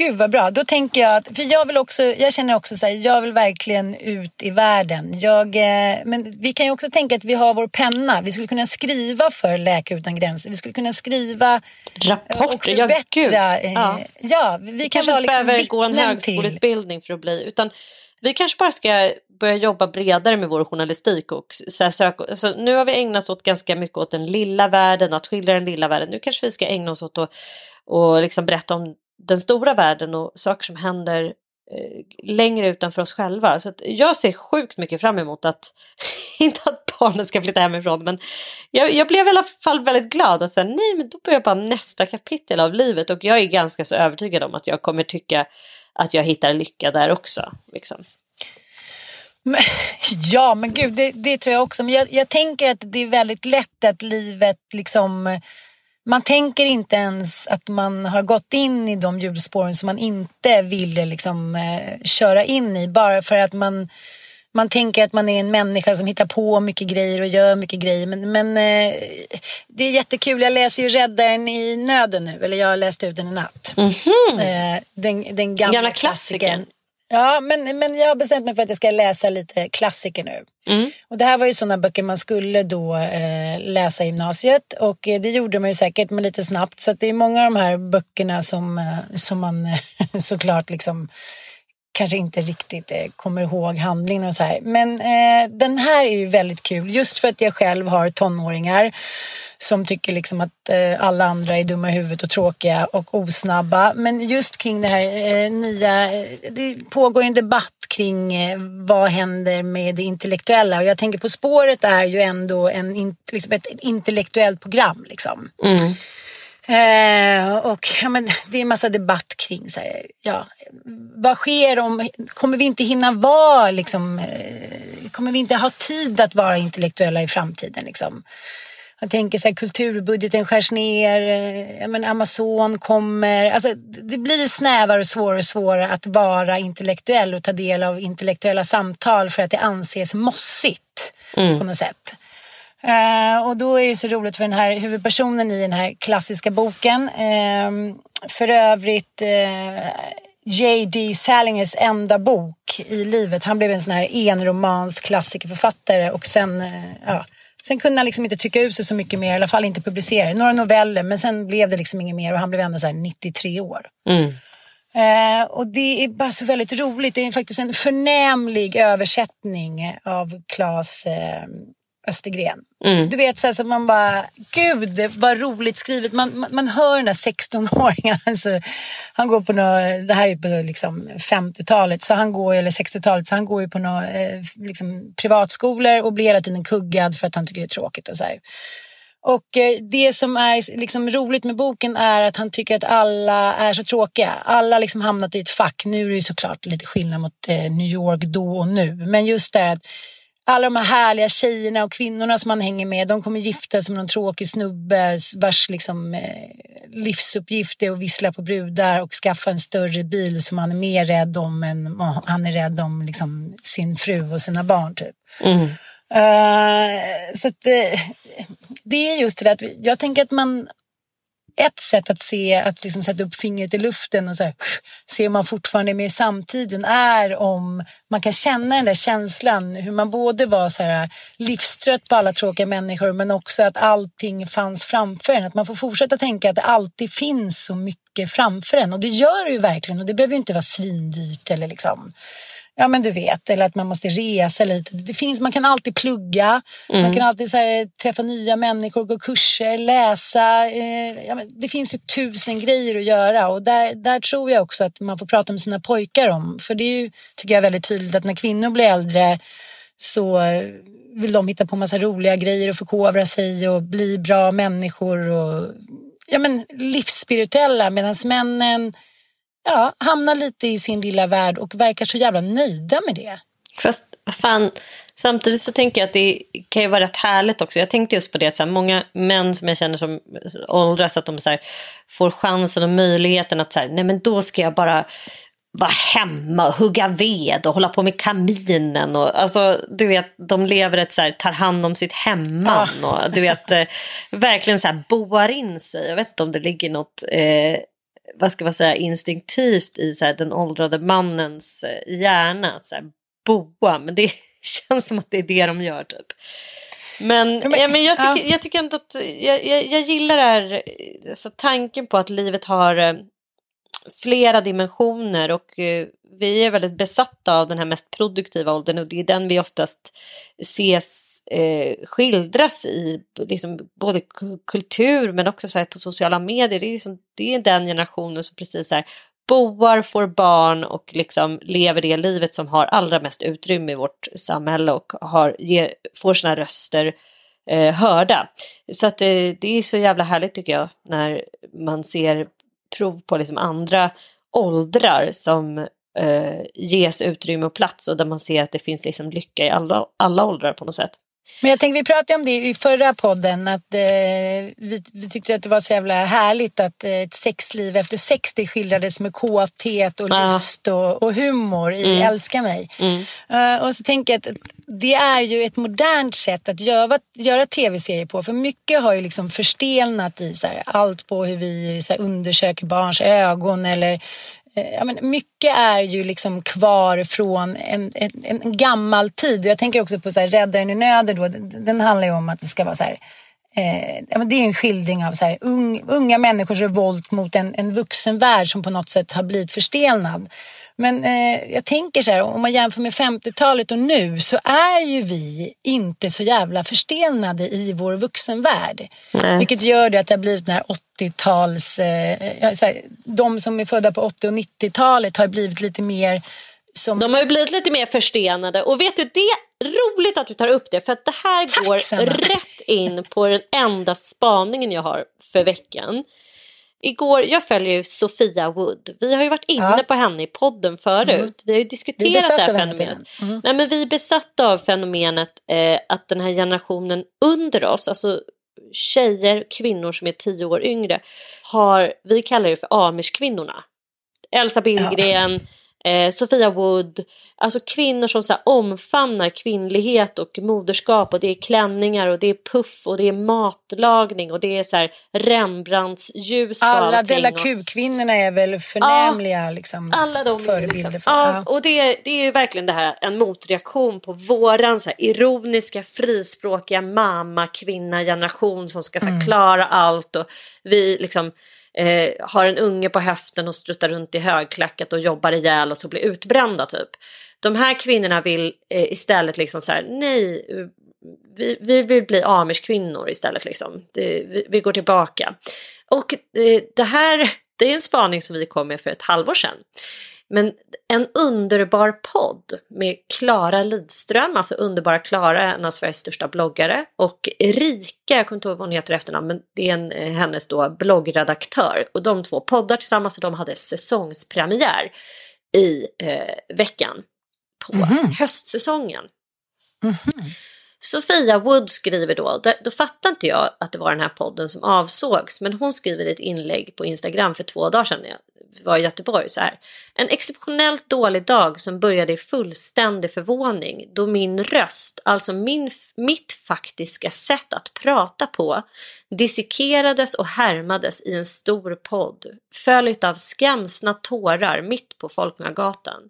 Gud vad bra. Då tänker jag att, för jag vill också, jag känner också så här, jag vill verkligen ut i världen. Jag, eh, men vi kan ju också tänka att vi har vår penna. Vi skulle kunna skriva för Läkare utan gränser. Vi skulle kunna skriva rapporter. Och förbättra. Ja, ja. ja vi, vi kanske inte liksom behöver gå en högskoleutbildning för att bli, utan vi kanske bara ska börja jobba bredare med vår journalistik och så söka, alltså, nu har vi ägnat oss åt ganska mycket åt den lilla världen, att skildra den lilla världen. Nu kanske vi ska ägna oss åt att och liksom berätta om den stora världen och saker som händer eh, längre utanför oss själva. Så jag ser sjukt mycket fram emot att, inte att barnen ska flytta hemifrån, men jag, jag blev i alla fall väldigt glad att säga nej men då börjar bara nästa kapitel av livet och jag är ganska så övertygad om att jag kommer tycka att jag hittar lycka där också. Liksom. Men, ja men gud det, det, tror jag också, men jag, jag tänker att det är väldigt lätt att livet liksom man tänker inte ens att man har gått in i de hjulspåren som man inte ville liksom, eh, köra in i bara för att man man tänker att man är en människa som hittar på mycket grejer och gör mycket grejer. Men, men eh, det är jättekul. Jag läser ju Räddaren i nöden nu. Eller jag har läst ut den i natt. Mm -hmm. eh, den, den gamla, gamla klassikern. Ja, men, men jag har bestämt mig för att jag ska läsa lite klassiker nu. Mm. Och det här var ju sådana böcker man skulle då eh, läsa i gymnasiet och eh, det gjorde man ju säkert men lite snabbt. Så det är många av de här böckerna som, eh, som man såklart liksom kanske inte riktigt eh, kommer ihåg handlingen och så här. Men eh, den här är ju väldigt kul just för att jag själv har tonåringar som tycker liksom att eh, alla andra är dumma i huvudet och tråkiga och osnabba. Men just kring det här eh, nya, eh, det pågår en debatt kring eh, vad händer med det intellektuella och jag tänker På spåret är ju ändå en, liksom ett, ett intellektuellt program. Liksom. Mm. Eh, och ja, men, det är en massa debatt kring så här, ja, vad sker om, kommer vi inte hinna vara liksom, eh, kommer vi inte ha tid att vara intellektuella i framtiden liksom? Jag tänker så här, kulturbudgeten skärs ner, eh, men Amazon kommer. Alltså, det blir snävare och svårare och svårare att vara intellektuell och ta del av intellektuella samtal för att det anses mossigt mm. på något sätt. Uh, och då är det så roligt för den här huvudpersonen i den här klassiska boken. Uh, för övrigt uh, J.D. Salingers enda bok i livet. Han blev en sån här enromans klassikerförfattare och sen, ja, sen kunde han liksom inte trycka ut sig så mycket mer, i alla fall inte publicera. Några noveller, men sen blev det liksom inget mer och han blev ändå så 93 år. Mm. Uh, och det är bara så väldigt roligt. Det är faktiskt en förnämlig översättning av Claes uh, Östergren. Mm. Du vet så, här, så man bara, gud vad roligt skrivet. Man, man, man hör den där 16-åringen. Alltså, han går på något, det här är på liksom 50-talet, så han går, eller 60-talet, så han går ju på några eh, liksom, privatskolor och blir hela tiden kuggad för att han tycker det är tråkigt och så här. Och eh, det som är liksom roligt med boken är att han tycker att alla är så tråkiga. Alla har liksom hamnat i ett fack. Nu är det ju såklart lite skillnad mot eh, New York då och nu. Men just det att alla de här härliga tjejerna och kvinnorna som han hänger med, de kommer gifta sig med någon tråkig snubbe vars liksom, eh, livsuppgift är att vissla på brudar och skaffa en större bil som han är mer rädd om än han är rädd om liksom, sin fru och sina barn. Typ. Mm. Uh, så att, uh, det är just det där att jag tänker att man ett sätt att se, att liksom sätta upp fingret i luften och så här, se om man fortfarande är med i samtiden är om man kan känna den där känslan, hur man både var så här livstrött på alla tråkiga människor men också att allting fanns framför en. Att man får fortsätta tänka att det alltid finns så mycket framför en och det gör det ju verkligen och det behöver ju inte vara svindyrt eller liksom Ja men du vet, eller att man måste resa lite. Det finns, man kan alltid plugga, Mm. man kan alltid här, träffa nya människor, gå kurser, läsa. Eh, ja, men det finns ju tusen grejer att göra och där, där tror jag också att man får prata med sina pojkar om. För det är ju, tycker jag, väldigt tydligt att när kvinnor blir äldre så vill de hitta på massa roliga grejer och förkovra sig och bli bra människor och ja, men, livsspirituella medan männen ja, hamnar lite i sin lilla värld och verkar så jävla nöjda med det. Fast fan, samtidigt så tänker jag att det kan ju vara rätt härligt också. Jag tänkte just på det att så här, många män som jag känner som åldras att de så här, får chansen och möjligheten att så här, nej men då ska jag bara vara hemma och hugga ved och hålla på med kaminen. Och, alltså, du vet, de lever ett så här, tar hand om sitt hemman och du vet, eh, verkligen så här boar in sig. Jag vet inte om det ligger något eh, vad ska man säga, instinktivt i så här, den åldrade mannens eh, hjärna. Att så här, boa, men det känns som att det är det de gör typ. Men, Ja, men- ja, men jag, ja. tycker, jag tycker inte att, jag, jag, jag gillar det här, eh, alltså, tanken på att livet har eh, flera dimensioner och eh, vi är väldigt besatta av den här mest produktiva åldern och det är den vi oftast ses eh, skildras i liksom, både kultur men också så här, på sociala medier. Det är, liksom, det är den generationen som precis så här, boar, får barn och liksom lever det livet som har allra mest utrymme i vårt samhälle och har, ger, får sina röster eh, hörda. Så att eh, det är så jävla härligt tycker jag när man ser prov på liksom andra åldrar som eh, ges utrymme och plats och där man ser att det finns liksom lycka i alla, alla åldrar på något sätt. Men jag tänkte, vi pratade om det i förra podden, att eh, vi, vi tyckte att det var så jävla härligt att eh, ett sexliv efter 60 skildrades med kåthet och Ja. lust och, och humor i Älska mig. Mm. Eh, och så tänker jag att det är ju ett modernt sätt att göra, göra tv-serier på. För mycket har ju liksom förstelnat i så här, allt på hur vi så här, undersöker barns ögon eller Eh, ja, men mycket är ju liksom kvar från en, en, en gammal tid. Och Jag tänker också på så här, Räddaren i nöden. Då. Den, den handlar ju om att det ska vara så här, eh, ja, men det är en skildring av så här, unga människors revolt mot en, en vuxen värld som på något sätt har blivit förstelnad. Men eh, jag tänker så här, om man jämför med 50-talet och nu så är ju vi inte så jävla förstelnade i vår vuxenvärld. Nej. Vilket gör det att det har blivit den här 80-tals... Eh, här, de som är födda på 80 och 90-talet har blivit lite mer som... De har ju blivit lite mer förstenade och vet du, det är roligt att du tar upp det för att det här Tack, går Sanna. rätt in på den enda spaningen jag har för veckan. Igår, jag följer ju Sofia Wood. Vi har ju varit inne Ja. på henne i podden förut. Vi har ju diskuterat det här fenomenet. Mm. Nej, men vi är besatta av fenomenet eh, att den här generationen under oss, alltså tjejer, kvinnor som är tio år yngre, har, vi kallar det för Amish-kvinnorna. Elsa Billgren, eh, Sofia Wood, alltså kvinnor som så omfamnar kvinnlighet och moderskap och det är klänningar och det är puff och det är matlagning och det är så här Rembrandts ljus Alla. Della Q-kvinnorna är väl förnämliga liksom, alla de är förebilder. liksom, för. ja, och det, det är ju verkligen det här en motreaktion på våran så här, ironiska frispråkiga mamma kvinna generation som ska så Mm. här, klara allt och vi liksom eh, har en unge på höften och struttar runt i högklackat och jobbar ihjäl och så blir utbrända typ. De här kvinnorna vill eh, istället liksom så här, nej, vi, vi vill bli amish-kvinnor istället. Liksom. Det, vi, vi, går tillbaka. Och eh, det här det är en spaning som vi kom med för ett halvår sedan. Men en underbar podd med Klara Lidström, alltså underbara Klara, en av Sveriges största bloggare. Och Erika, jag kommer inte ihåg vad hon heter efternamn, men det är en, eh, hennes då bloggredaktör. Och de två poddar tillsammans och de hade säsongspremiär i eh, veckan på mm -hmm. höstsäsongen. Mm -hmm. Sofia Wood skriver då, då fattar inte jag att det var den här podden som avsågs, men hon skriver ett inlägg på Instagram för två dagar sedan var i Göteborg så här. En exceptionellt dålig dag som började i fullständig förvåning då min röst, alltså min, mitt faktiska sätt att prata på, dissekerades och härmades i en stor podd, följt av skamsna tårar mitt på Folkungagatan.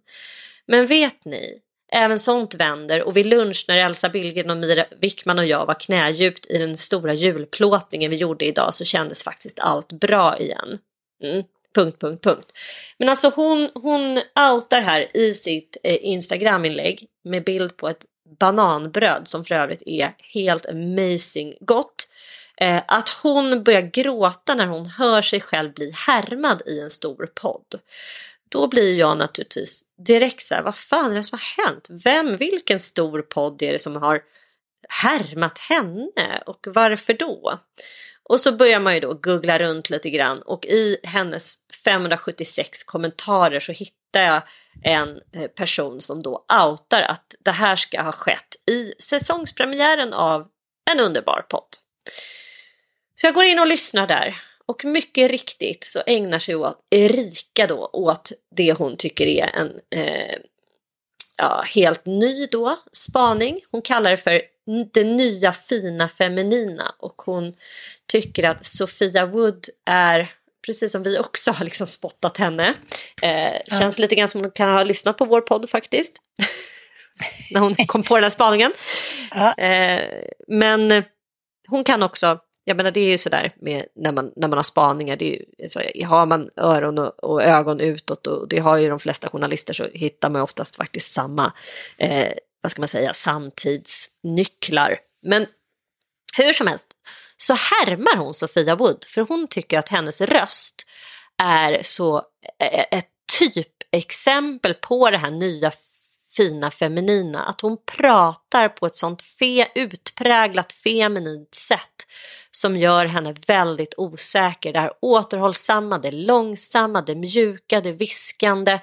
Men vet ni, Även sånt vänder och vid lunch när Elsa Billgren och Mira Wickman och jag var knädjupt i den stora julplåtningen vi gjorde idag så kändes faktiskt allt bra igen. Mm. Punkt, punkt, punkt. Men alltså hon, hon outar här i sitt eh, Instagram-inlägg med bild på ett bananbröd som för övrigt är helt amazing gott. Eh, att hon börjar gråta när hon hör sig själv bli härmad i en stor podd. Då blir jag naturligtvis direkt så här, vad fan är det som har hänt? Vem, vilken stor podd är det som har härmat henne och varför då? Och så börjar man ju då googla runt lite grann och i hennes 576 kommentarer så hittar jag en eh, person som då outar att det här ska ha skett i säsongspremiären av En underbar podd. Så jag går in och lyssnar där och mycket riktigt så ägnar sig Erika då åt det hon tycker är en eh, ja, helt ny då spaning. Hon kallar det för det nya fina feminina och hon tycker att Sofia Wood är precis som vi också har liksom spottat henne. Eh, ja. Känns lite grann som hon kan ha lyssnat på vår podd faktiskt. När hon kom på den här spaningen. Ja. Eh, men hon kan också jag menar det är ju sådär med när man, när man har spaningar, det är så, har man öron och, och, ögon utåt och det har ju de flesta journalister så hittar man oftast faktiskt samma, eh, vad ska man säga, samtidsnycklar. Men hur som helst så härmar hon Sofia Wood för hon tycker att hennes röst är så ett typexempel på det här nya fina feminina. Att hon pratar på ett sånt fe, utpräglat feminint sätt som gör henne väldigt osäker. Det här återhållsamma, det långsamma, det mjuka, det viskande.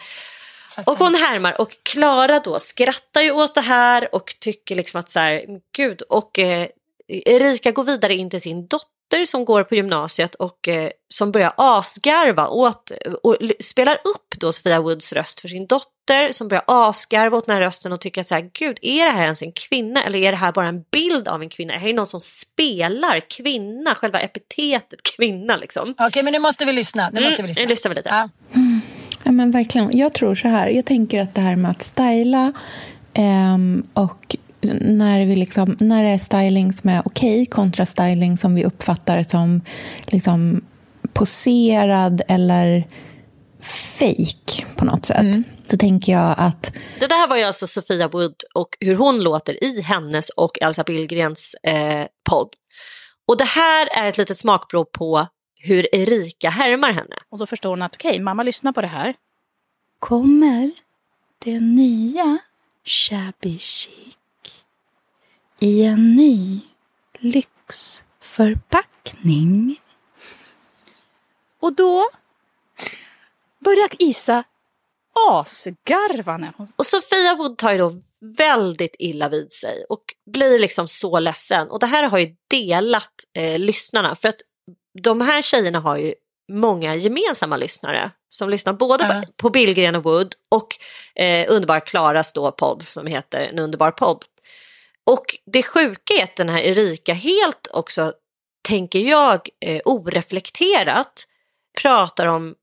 Och hon härmar och Klara då skrattar ju åt det här och tycker liksom att så här, gud, och eh, Erika går vidare in till sin dotter som går på gymnasiet och eh, som börjar asgarva åt och spelar upp då Sofia Woods röst för sin dotter som börjar asgarva åt den här rösten och tycker så här, gud är det här ens en kvinna eller är det här bara en bild av en kvinna? Är det här någon som spelar kvinna, själva epitetet kvinna liksom? Okej men nu måste vi lyssna, nu måste vi lyssna. Mm, lyssnar vi lite. Ja. Men verkligen, jag tror så här, jag tänker att det här med att styla Um, och när, vi liksom, när det är styling som är okej okay, kontra styling som vi uppfattar som liksom poserad eller fake på något sätt. Mm. Så tänker jag att... Det där var ju alltså Sofia Wood och hur hon låter i hennes och Elsa Billgrens eh, podd. Och det här är ett litet smakprov på hur Erika härmar henne. Och då förstår hon att okej, okay, mamma lyssnar på det här. Kommer det nya shabby chic i en ny lyxförpackning. Och då börjar Isa asgarva när hon... Och Sofia Wood tar ju då väldigt illa vid sig och blir liksom så ledsen. Och det här har ju delat eh, lyssnarna för att de här tjejerna har ju många gemensamma lyssnare som lyssnar både uh. på, Billgren och Wood och eh, underbara Klaras då podd som heter En underbar podd. Och det sjuka är att den här Erika helt också, tänker jag, eh, oreflekterat pratar om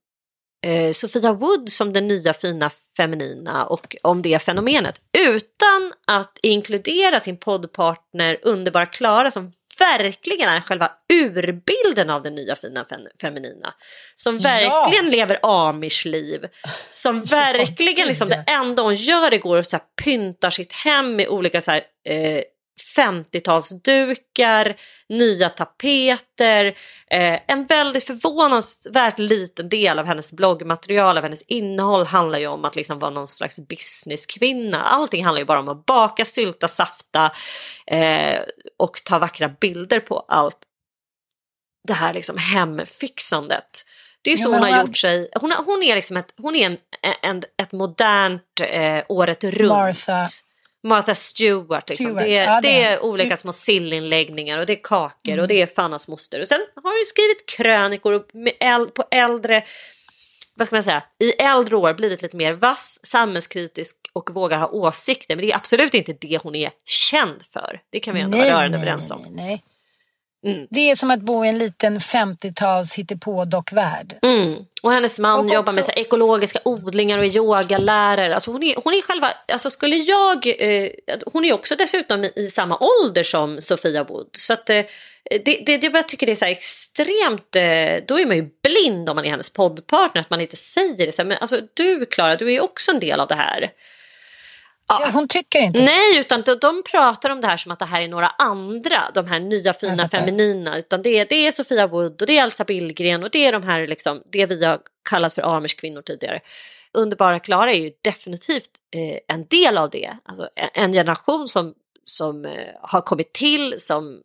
eh, Sofia Wood som den nya fina feminina och om det fenomenet utan att inkludera sin poddpartner underbara Klara som verkligen är själva urbilden av den nya fina feminina. Som verkligen ja. lever amish-liv. Som verkligen, liksom, det enda hon gör är så här, pyntar sitt hem med olika så här, eh, 50-talsdukar, nya tapeter. Eh, en väldigt förvånansvärt liten del av hennes bloggmaterial, av hennes innehåll handlar ju om att liksom vara någon slags businesskvinna. Allting handlar ju bara om att baka, sylta, safta eh, och ta vackra bilder på allt det här liksom hemfixandet. Det är så ja, hon har gjort sig. Hon, hon är liksom ett, hon är en, en, ett modernt eh, året runt. Martha. Martha Stewart. Liksom. Stewart. Det, är, ja, det, det är olika små sillinläggningar och det är kakor mm. och det är Fannas moster. Och sen har hon ju skrivit krönikor äl, på äldre, vad ska man säga, i äldre år blivit lite mer vass, samhällskritisk och vågar ha åsikter. Men det är absolut inte det hon är känd för. Det kan vi ändå vara rörande överens om. Nej, nej. Mm. Det är som att bo i en liten 50-tals hittepå-dockvärld. Mm. Och hennes man och jobbar också... med så ekologiska odlingar och är yogalärare. Alltså hon, är, hon är själva, alltså skulle jag, eh, hon är också dessutom i, i, samma ålder som Sofia Wood. Så att eh, det, det, jag tycker det är så extremt, eh, då är man ju blind om man är hennes poddpartner, att man inte säger det. Så här, men alltså du Klara, du är också en del av det här. Ja. Hon tycker inte Nej, utan de, de pratar om det här som att det här är några andra, de här nya fina feminina. Utan det är, det är Sofia Wood och det är Elsa Billgren och det är de här, liksom, det vi har kallat för Amers kvinnor tidigare. Underbara Klara är ju definitivt eh, en del av det. Alltså, en generation som, som eh, har kommit till som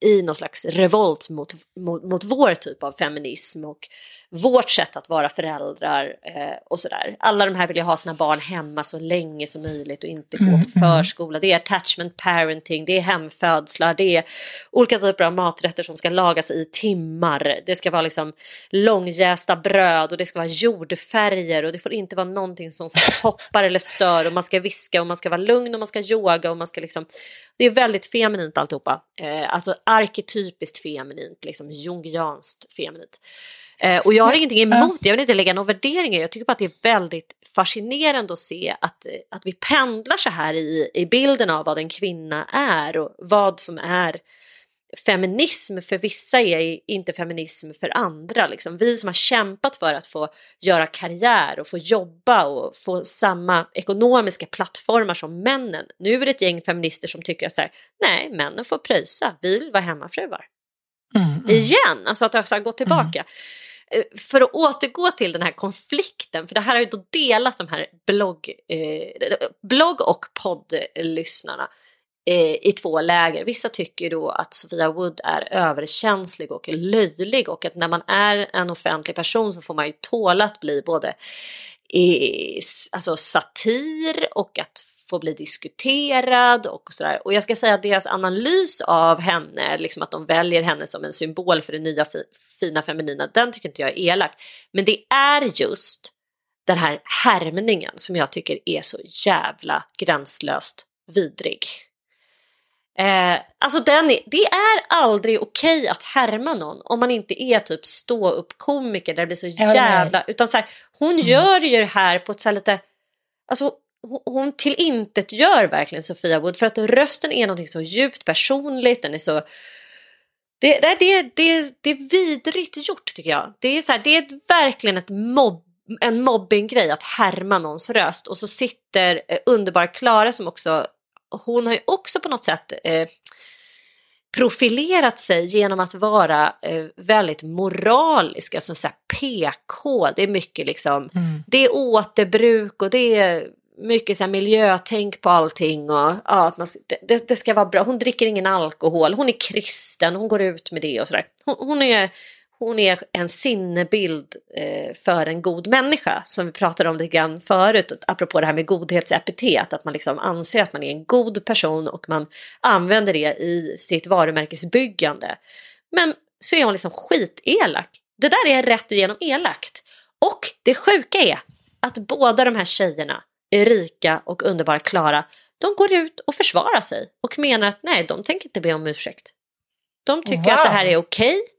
i någon slags revolt mot, mot, mot vår typ av feminism och vårt sätt att vara föräldrar eh, och sådär. Alla de här vill ju ha sina barn hemma så länge som möjligt och inte gå mm, på mm. förskola. Det är attachment parenting, det är hemfödslar, det är olika typer av maträtter som ska lagas i timmar. Det ska vara liksom långjästa bröd och det ska vara jordfärger och det får inte vara någonting som hoppar eller stör och man ska viska och man ska vara lugn och man ska yoga och man ska liksom det är väldigt feminint alltihopa. Eh, alltså arketypiskt feminint, liksom jungianskt feminint. Eh, och jag har ingenting emot det, jag vill inte lägga någon värdering i Jag tycker bara att det är väldigt fascinerande att se att, att vi pendlar så här i, i bilden av vad en kvinna är och vad som är feminism för vissa är inte feminism för andra. Liksom. Vi som har kämpat för att få göra karriär och få jobba och få samma ekonomiska plattformar som männen. Nu är det ett gäng feminister som tycker att så här, nej, männen får pröjsa, vi vill vara hemmafruar. Mm, mm. Igen, alltså att har gått tillbaka. Mm. Eh, för att återgå till den här konflikten, för det här har ju då delat de här blogg, eh, blogg och poddlyssnarna Eh, i två läger. Vissa tycker då att Sofia Wood är överkänslig och löjlig och att när man är en offentlig person så får man ju tåla att bli både i, alltså satir och att få bli diskuterad och sådär. Och jag ska säga att deras analys av henne, liksom att de väljer henne som en symbol för det nya fi fina feminina, den tycker inte jag är elak. Men det är just den här härmningen som jag tycker är så jävla gränslöst vidrig. Eh, alltså den är, det är aldrig okej okay att härma någon om man inte är typ stå upp komiker där det blir så jävla... Utan så här, hon mm. gör ju det här på ett så lite... Alltså hon till intet gör verkligen Sofia Wood för att rösten är någonting så djupt personligt, den är så det, det, det, det, det är vidrigt gjort tycker jag. Det är, så här, det är verkligen ett mobb, en mobbinggrej att härma någons röst och så sitter eh, underbara Klara som också, hon har ju också på något sätt eh, profilerat sig genom att vara eh, väldigt moralisk, alltså så PK. Det är mycket liksom, mm. det är återbruk och det är mycket så här miljötänk på allting och ja, att man, det, det, ska vara bra. Hon dricker ingen alkohol, hon är kristen, hon går ut med det och sådär. Hon, hon, är, hon är en sinnebild eh, för en god människa som vi pratade om lite grann förut, apropå det här med godhetsepitet, att man liksom anser att man är en god person och man använder det i sitt varumärkesbyggande. Men så är hon liksom skitelak. Det där är rätt igenom elakt. Och det sjuka är att båda de här tjejerna Erika och underbara Klara, de går ut och försvarar sig och menar att nej, de tänker inte be om ursäkt. De tycker wow. att det här är okej okay,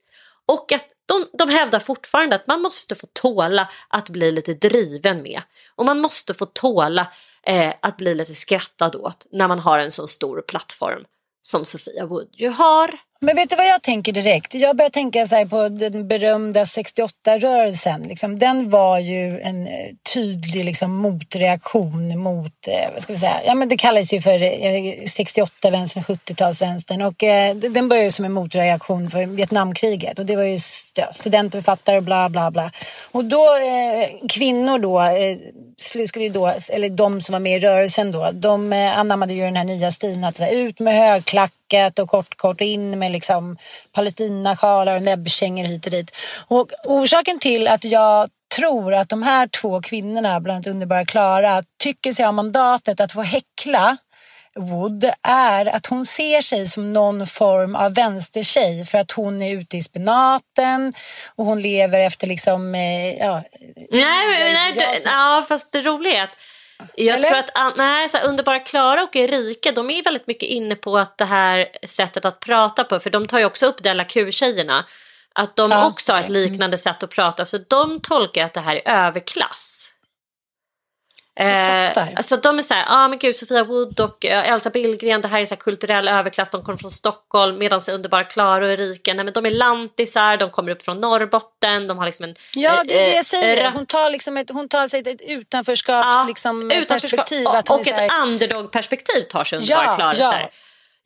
och att de, de hävdar fortfarande att man måste få tåla att bli lite driven med. Och man måste få tåla eh, att bli lite skrattad åt när man har en så stor plattform som Sofia Wood ju har. Men vet du vad jag tänker direkt? Jag börjar tänka så på den berömda 68-rörelsen. Liksom, den var ju en eh, tydlig liksom, motreaktion mot, eh, vad ska vi säga, ja men det kallas ju för eh, 68-vänstern, 70-talsvänstern och eh, den började ju som en motreaktion för Vietnamkriget och det var ju ja, studentförfattare och bla bla bla. Och då, eh, kvinnor då, eh, skulle ju då, eller de som var med i rörelsen då, de eh, anammade ju den här nya stilen att så här, ut med högklackat och kort kort in med liksom palestinasjalar och näbbkängor hit och dit. Och orsaken till att jag tror att de här två kvinnorna, bland annat underbara Klara, tycker sig ha mandatet att få häckla Wood är att hon ser sig som någon form av vänstertjej för att hon är ute i spenaten och hon lever efter liksom... eh, Ja, Nej, men- nej, du, ja, fast det roliga är att jag Eller? tror att nej, så här, Underbara Klara och Erika de är väldigt mycket inne på att det här sättet att prata på, för de tar ju också upp Della Q-tjejerna, att de Ja, också har ett okej. liknande sätt att prata, så de tolkar att det här är överklass. Eh, så de är så här, ja ah, men gud Sofia Wood och eh, Elsa Billgren, det här är så här kulturell överklass, de kommer från Stockholm medan Underbara Klara och Erika, nej men de är lantisar, de kommer upp från Norrbotten, de har liksom en... Ja, det är det eh, jag säger. eh, Hon tar, liksom ett, hon tar sig ett utanförskaps, liksom, perspektiv. och, och ett underdog-perspektiv tar sig underbara Ja, Klara. ja.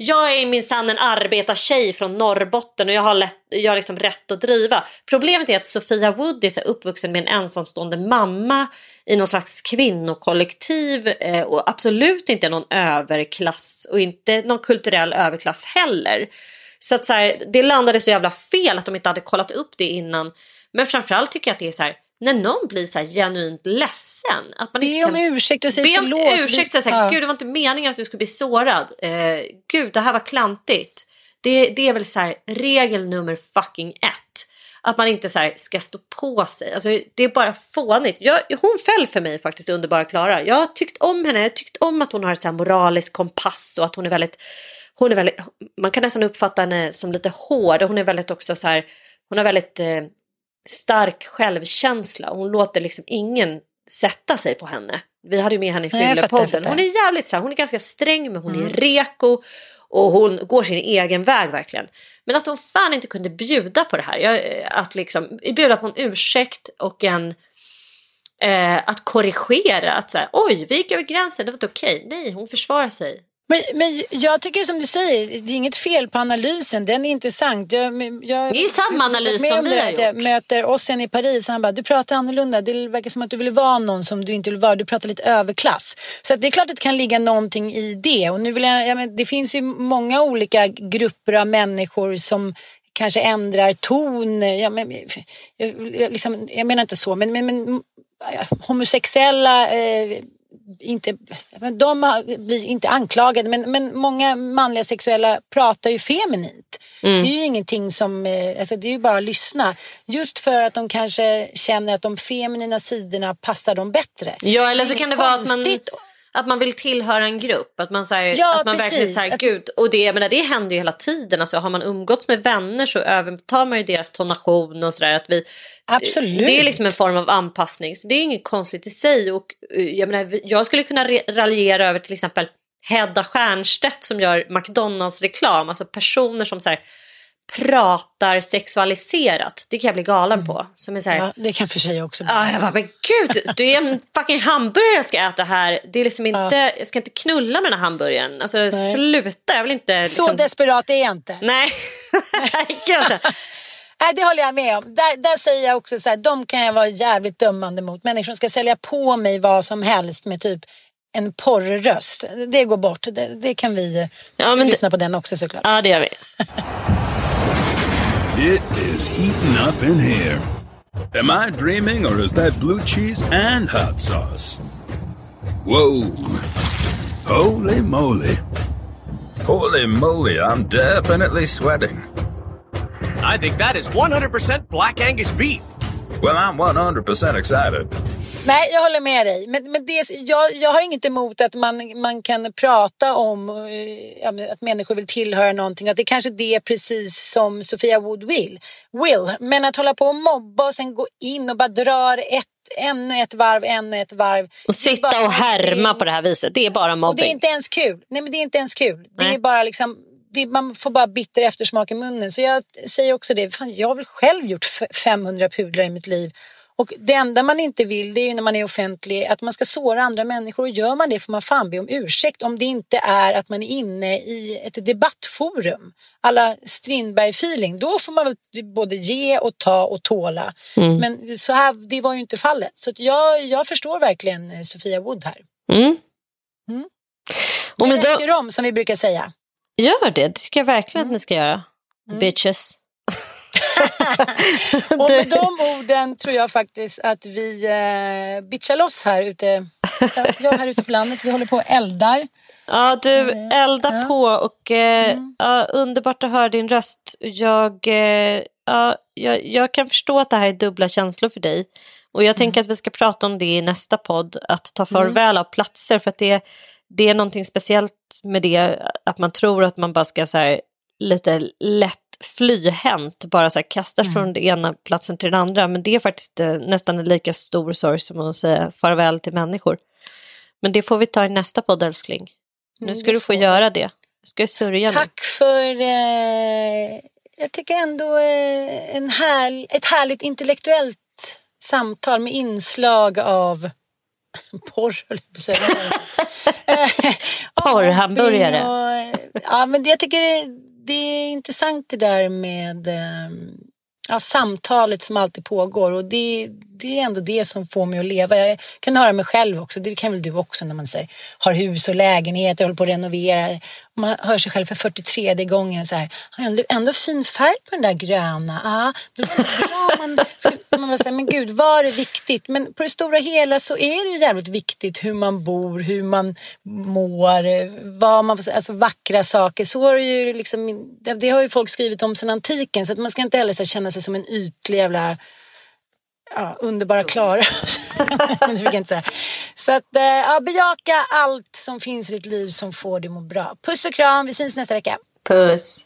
Jag är minsann en arbetartjej från Norrbotten och jag har, lätt, jag har liksom rätt att driva. Problemet är att Sofia Wood är så uppvuxen med en ensamstående mamma i någon slags kvinnokollektiv eh, och absolut inte någon överklass och inte någon kulturell överklass heller. Så att så här, det landade så jävla fel att de inte hade kollat upp det innan. Men framförallt tycker jag att det är så här, när någon blir så här genuint ledsen. Att man Be inte om kan... ursäkt och säg Be om förlåt. ursäkt, säga så Ja. här, gud det var inte meningen att du skulle bli sårad. Eh, gud det här var klantigt. Det, det är väl så här, regel nummer fucking ett. Att man inte så här, ska stå på sig. Alltså, det är bara fånigt. Jag, hon föll för mig faktiskt underbara Klara. Jag har tyckt om henne. Jag har tyckt om att hon har så här moralisk kompass och att hon är väldigt, hon är väldigt, man kan nästan uppfatta henne som lite hård. Och Hon är väldigt också så här, hon har väldigt eh, stark självkänsla. Hon låter liksom ingen sätta sig på henne. Vi hade ju med henne i Fyllepodden. Hon är jävligt så här, hon är ganska sträng men hon Mm. är reko. Och hon går sin egen väg verkligen. Men att hon fan inte kunde bjuda på det här. Jag, eh, att liksom bjuda på en ursäkt och en... Eh, att korrigera. Att säga, oj, vi gick över gränsen, det var inte okej. Nej, hon försvarar sig. Men, men jag tycker som du säger, det är inget fel på analysen. Den är intressant. Jag, men jag, Det är ju samma analys som om vi har att Jag gjort. möter Ossian i Paris han bara, du pratar annorlunda. Det verkar som att du vill vara någon som du inte vill vara. Du pratar lite överklass. Så det är klart att det kan ligga någonting i det. Och nu vill jag, ja, men det finns ju många olika grupper av människor som kanske ändrar ton. Ja, men, jag, jag, liksom, jag menar inte så, men, men, men homosexuella eh, inte, de blir inte anklagade men, men många manliga sexuella pratar ju feminint. Mm. Det är ju ingenting som, eh, alltså det är ju bara att lyssna. Just för att de kanske känner att de feminina sidorna passar dem bättre. Ja, eller så kan det vara att man. Att man vill tillhöra en grupp. Att man, så här, Ja, att man verkligen så här, gud. Och det, jag menar, det händer ju hela tiden. Alltså, har man umgåtts med vänner så övertar man ju deras tonation och sådär. Absolut. Det är liksom en form av anpassning. Så det är inget konstigt i sig. Och, eh, jag, menar, jag skulle kunna raljera över till exempel Hedda Stiernstedt som gör McDonalds-reklam. Alltså personer som så här, pratar sexualiserat. Det kan jag bli galen på. Som är så här, Ja, det kan för sig också bli. Ja, jag bara, men gud, det är en fucking hamburgare jag ska äta här. Det är liksom inte, Jag ska inte knulla med den här hamburgaren. Alltså sluta, jag vill inte... Så Liksom, desperat är jag inte. nej. Gud. Nej, det håller jag med om. Där, där säger jag också så här, de kan jag vara jävligt dömande mot. Människor som ska sälja på mig vad som helst med typ en porrröst. Det går bort. Det, det kan vi Ja, ja, det- lyssna på den också såklart. ja, det gör vi. It is heating up in here. Am I dreaming or is that blue cheese and hot sauce? Whoa. Holy moly. Holy moly, I'm definitely sweating. I think that is 100% Black Angus beef. Well, I'm 100% excited. Nej, jag håller med dig. Men, men det, jag, jag har inget emot att man, man kan prata om eh, att människor vill tillhöra någonting. Att det kanske det är precis som Sofia Wood vill. will. Men att hålla på och mobba och sen gå in och bara drar ett, ännu ett varv, ännu ett varv. Och är sitta och härma på det här viset, det är bara Och det är mobbing. inte ens kul. Nej, men det är inte ens kul. Det är bara liksom, det, man får bara bitter eftersmak i munnen. Så jag säger också det, fan, jag har väl själv gjort f- 500 pudlar i mitt liv. Och det enda man inte vill det är ju när man är offentlig att man ska såra andra människor och gör man det får man fan be om ursäkt om det inte är att man är inne i ett debattforum. Alla Strindberg-feeling, då får man väl både ge och ta och tåla. Mm. Men så här, det var ju inte fallet. Så jag, jag förstår verkligen eh, Sofia Wood här. Mm. Mm. Och Det med då- om som vi brukar säga. Gör det, det tycker jag verkligen Mm. att ni ska göra. Bitches. Och med de orden tror jag faktiskt att vi eh, bitchar loss här ute. Ja, Jag här ute på landet, vi håller på och eldar. Ja, du, Mm. elda på och eh, ja, underbart att höra din röst. Jag, eh, ja, jag, jag kan förstå att det här är dubbla känslor för dig. Och jag tänker att vi ska prata om det i nästa podd, att ta farväl av platser. För att det, det är någonting speciellt med det, att man tror att man bara ska så här, lite lätt flyhänt bara så här, kasta från den ena platsen till den andra. Men det är faktiskt eh, nästan en lika stor sorg som att säga farväl till människor. Men det får vi ta i nästa podd älskling. Nu Mm, ska det du få göra det. Du ska sörja. Tack för, eh, jag tycker ändå eh, en härl, ett härligt intellektuellt samtal med inslag av porr, höll jag på att säga. Eh, Porrhamburgare. och- Ja, men jag tycker det, är intressant det där med ehm, ja, samtalet som alltid pågår och det, det är ändå det som får mig att leva. Jag kan höra mig själv också, det kan väl du också när man säger, har hus och lägenhet håller på att renovera. Man hör sig själv för 43 gången så här, ah, "Har ändå, ändå fin färg på den där gröna. Ah, ja, det bra. Man, skulle, man säga, men gud, var är viktigt? Men på det stora hela så är det ju jävligt viktigt hur man bor, hur man mår, vad man får säga, alltså vackra saker. Så har det ju liksom, det har ju folk skrivit om sedan antiken så att man ska inte heller så här, känna sig som en ytlig jävla ja, underbara Klara. Men det fick jag inte säga. Så att, eh, ja, bejaka allt som finns i ditt liv som får dig att må bra. Puss och kram, vi syns nästa vecka. Puss.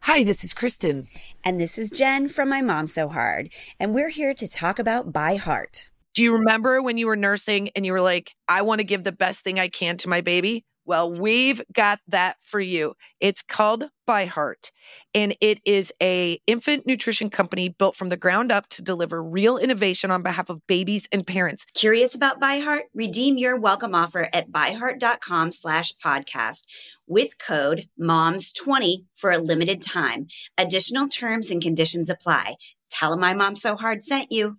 Hi, this is Kristen. And this is Jen from My Mom So Hard. And we're here to talk about By Heart. Do you remember when you were nursing and you were like, I want to give the best thing I can to my baby? Well, we've got that for you. It's called By Heart, and it is a infant nutrition company built from the ground up to deliver real innovation on behalf of babies and parents. Curious about By Heart? Redeem your welcome offer at byheart.com slash podcast with code MOMS20 for a limited time. Additional terms and conditions apply. Tell them My Mom So Hard sent you.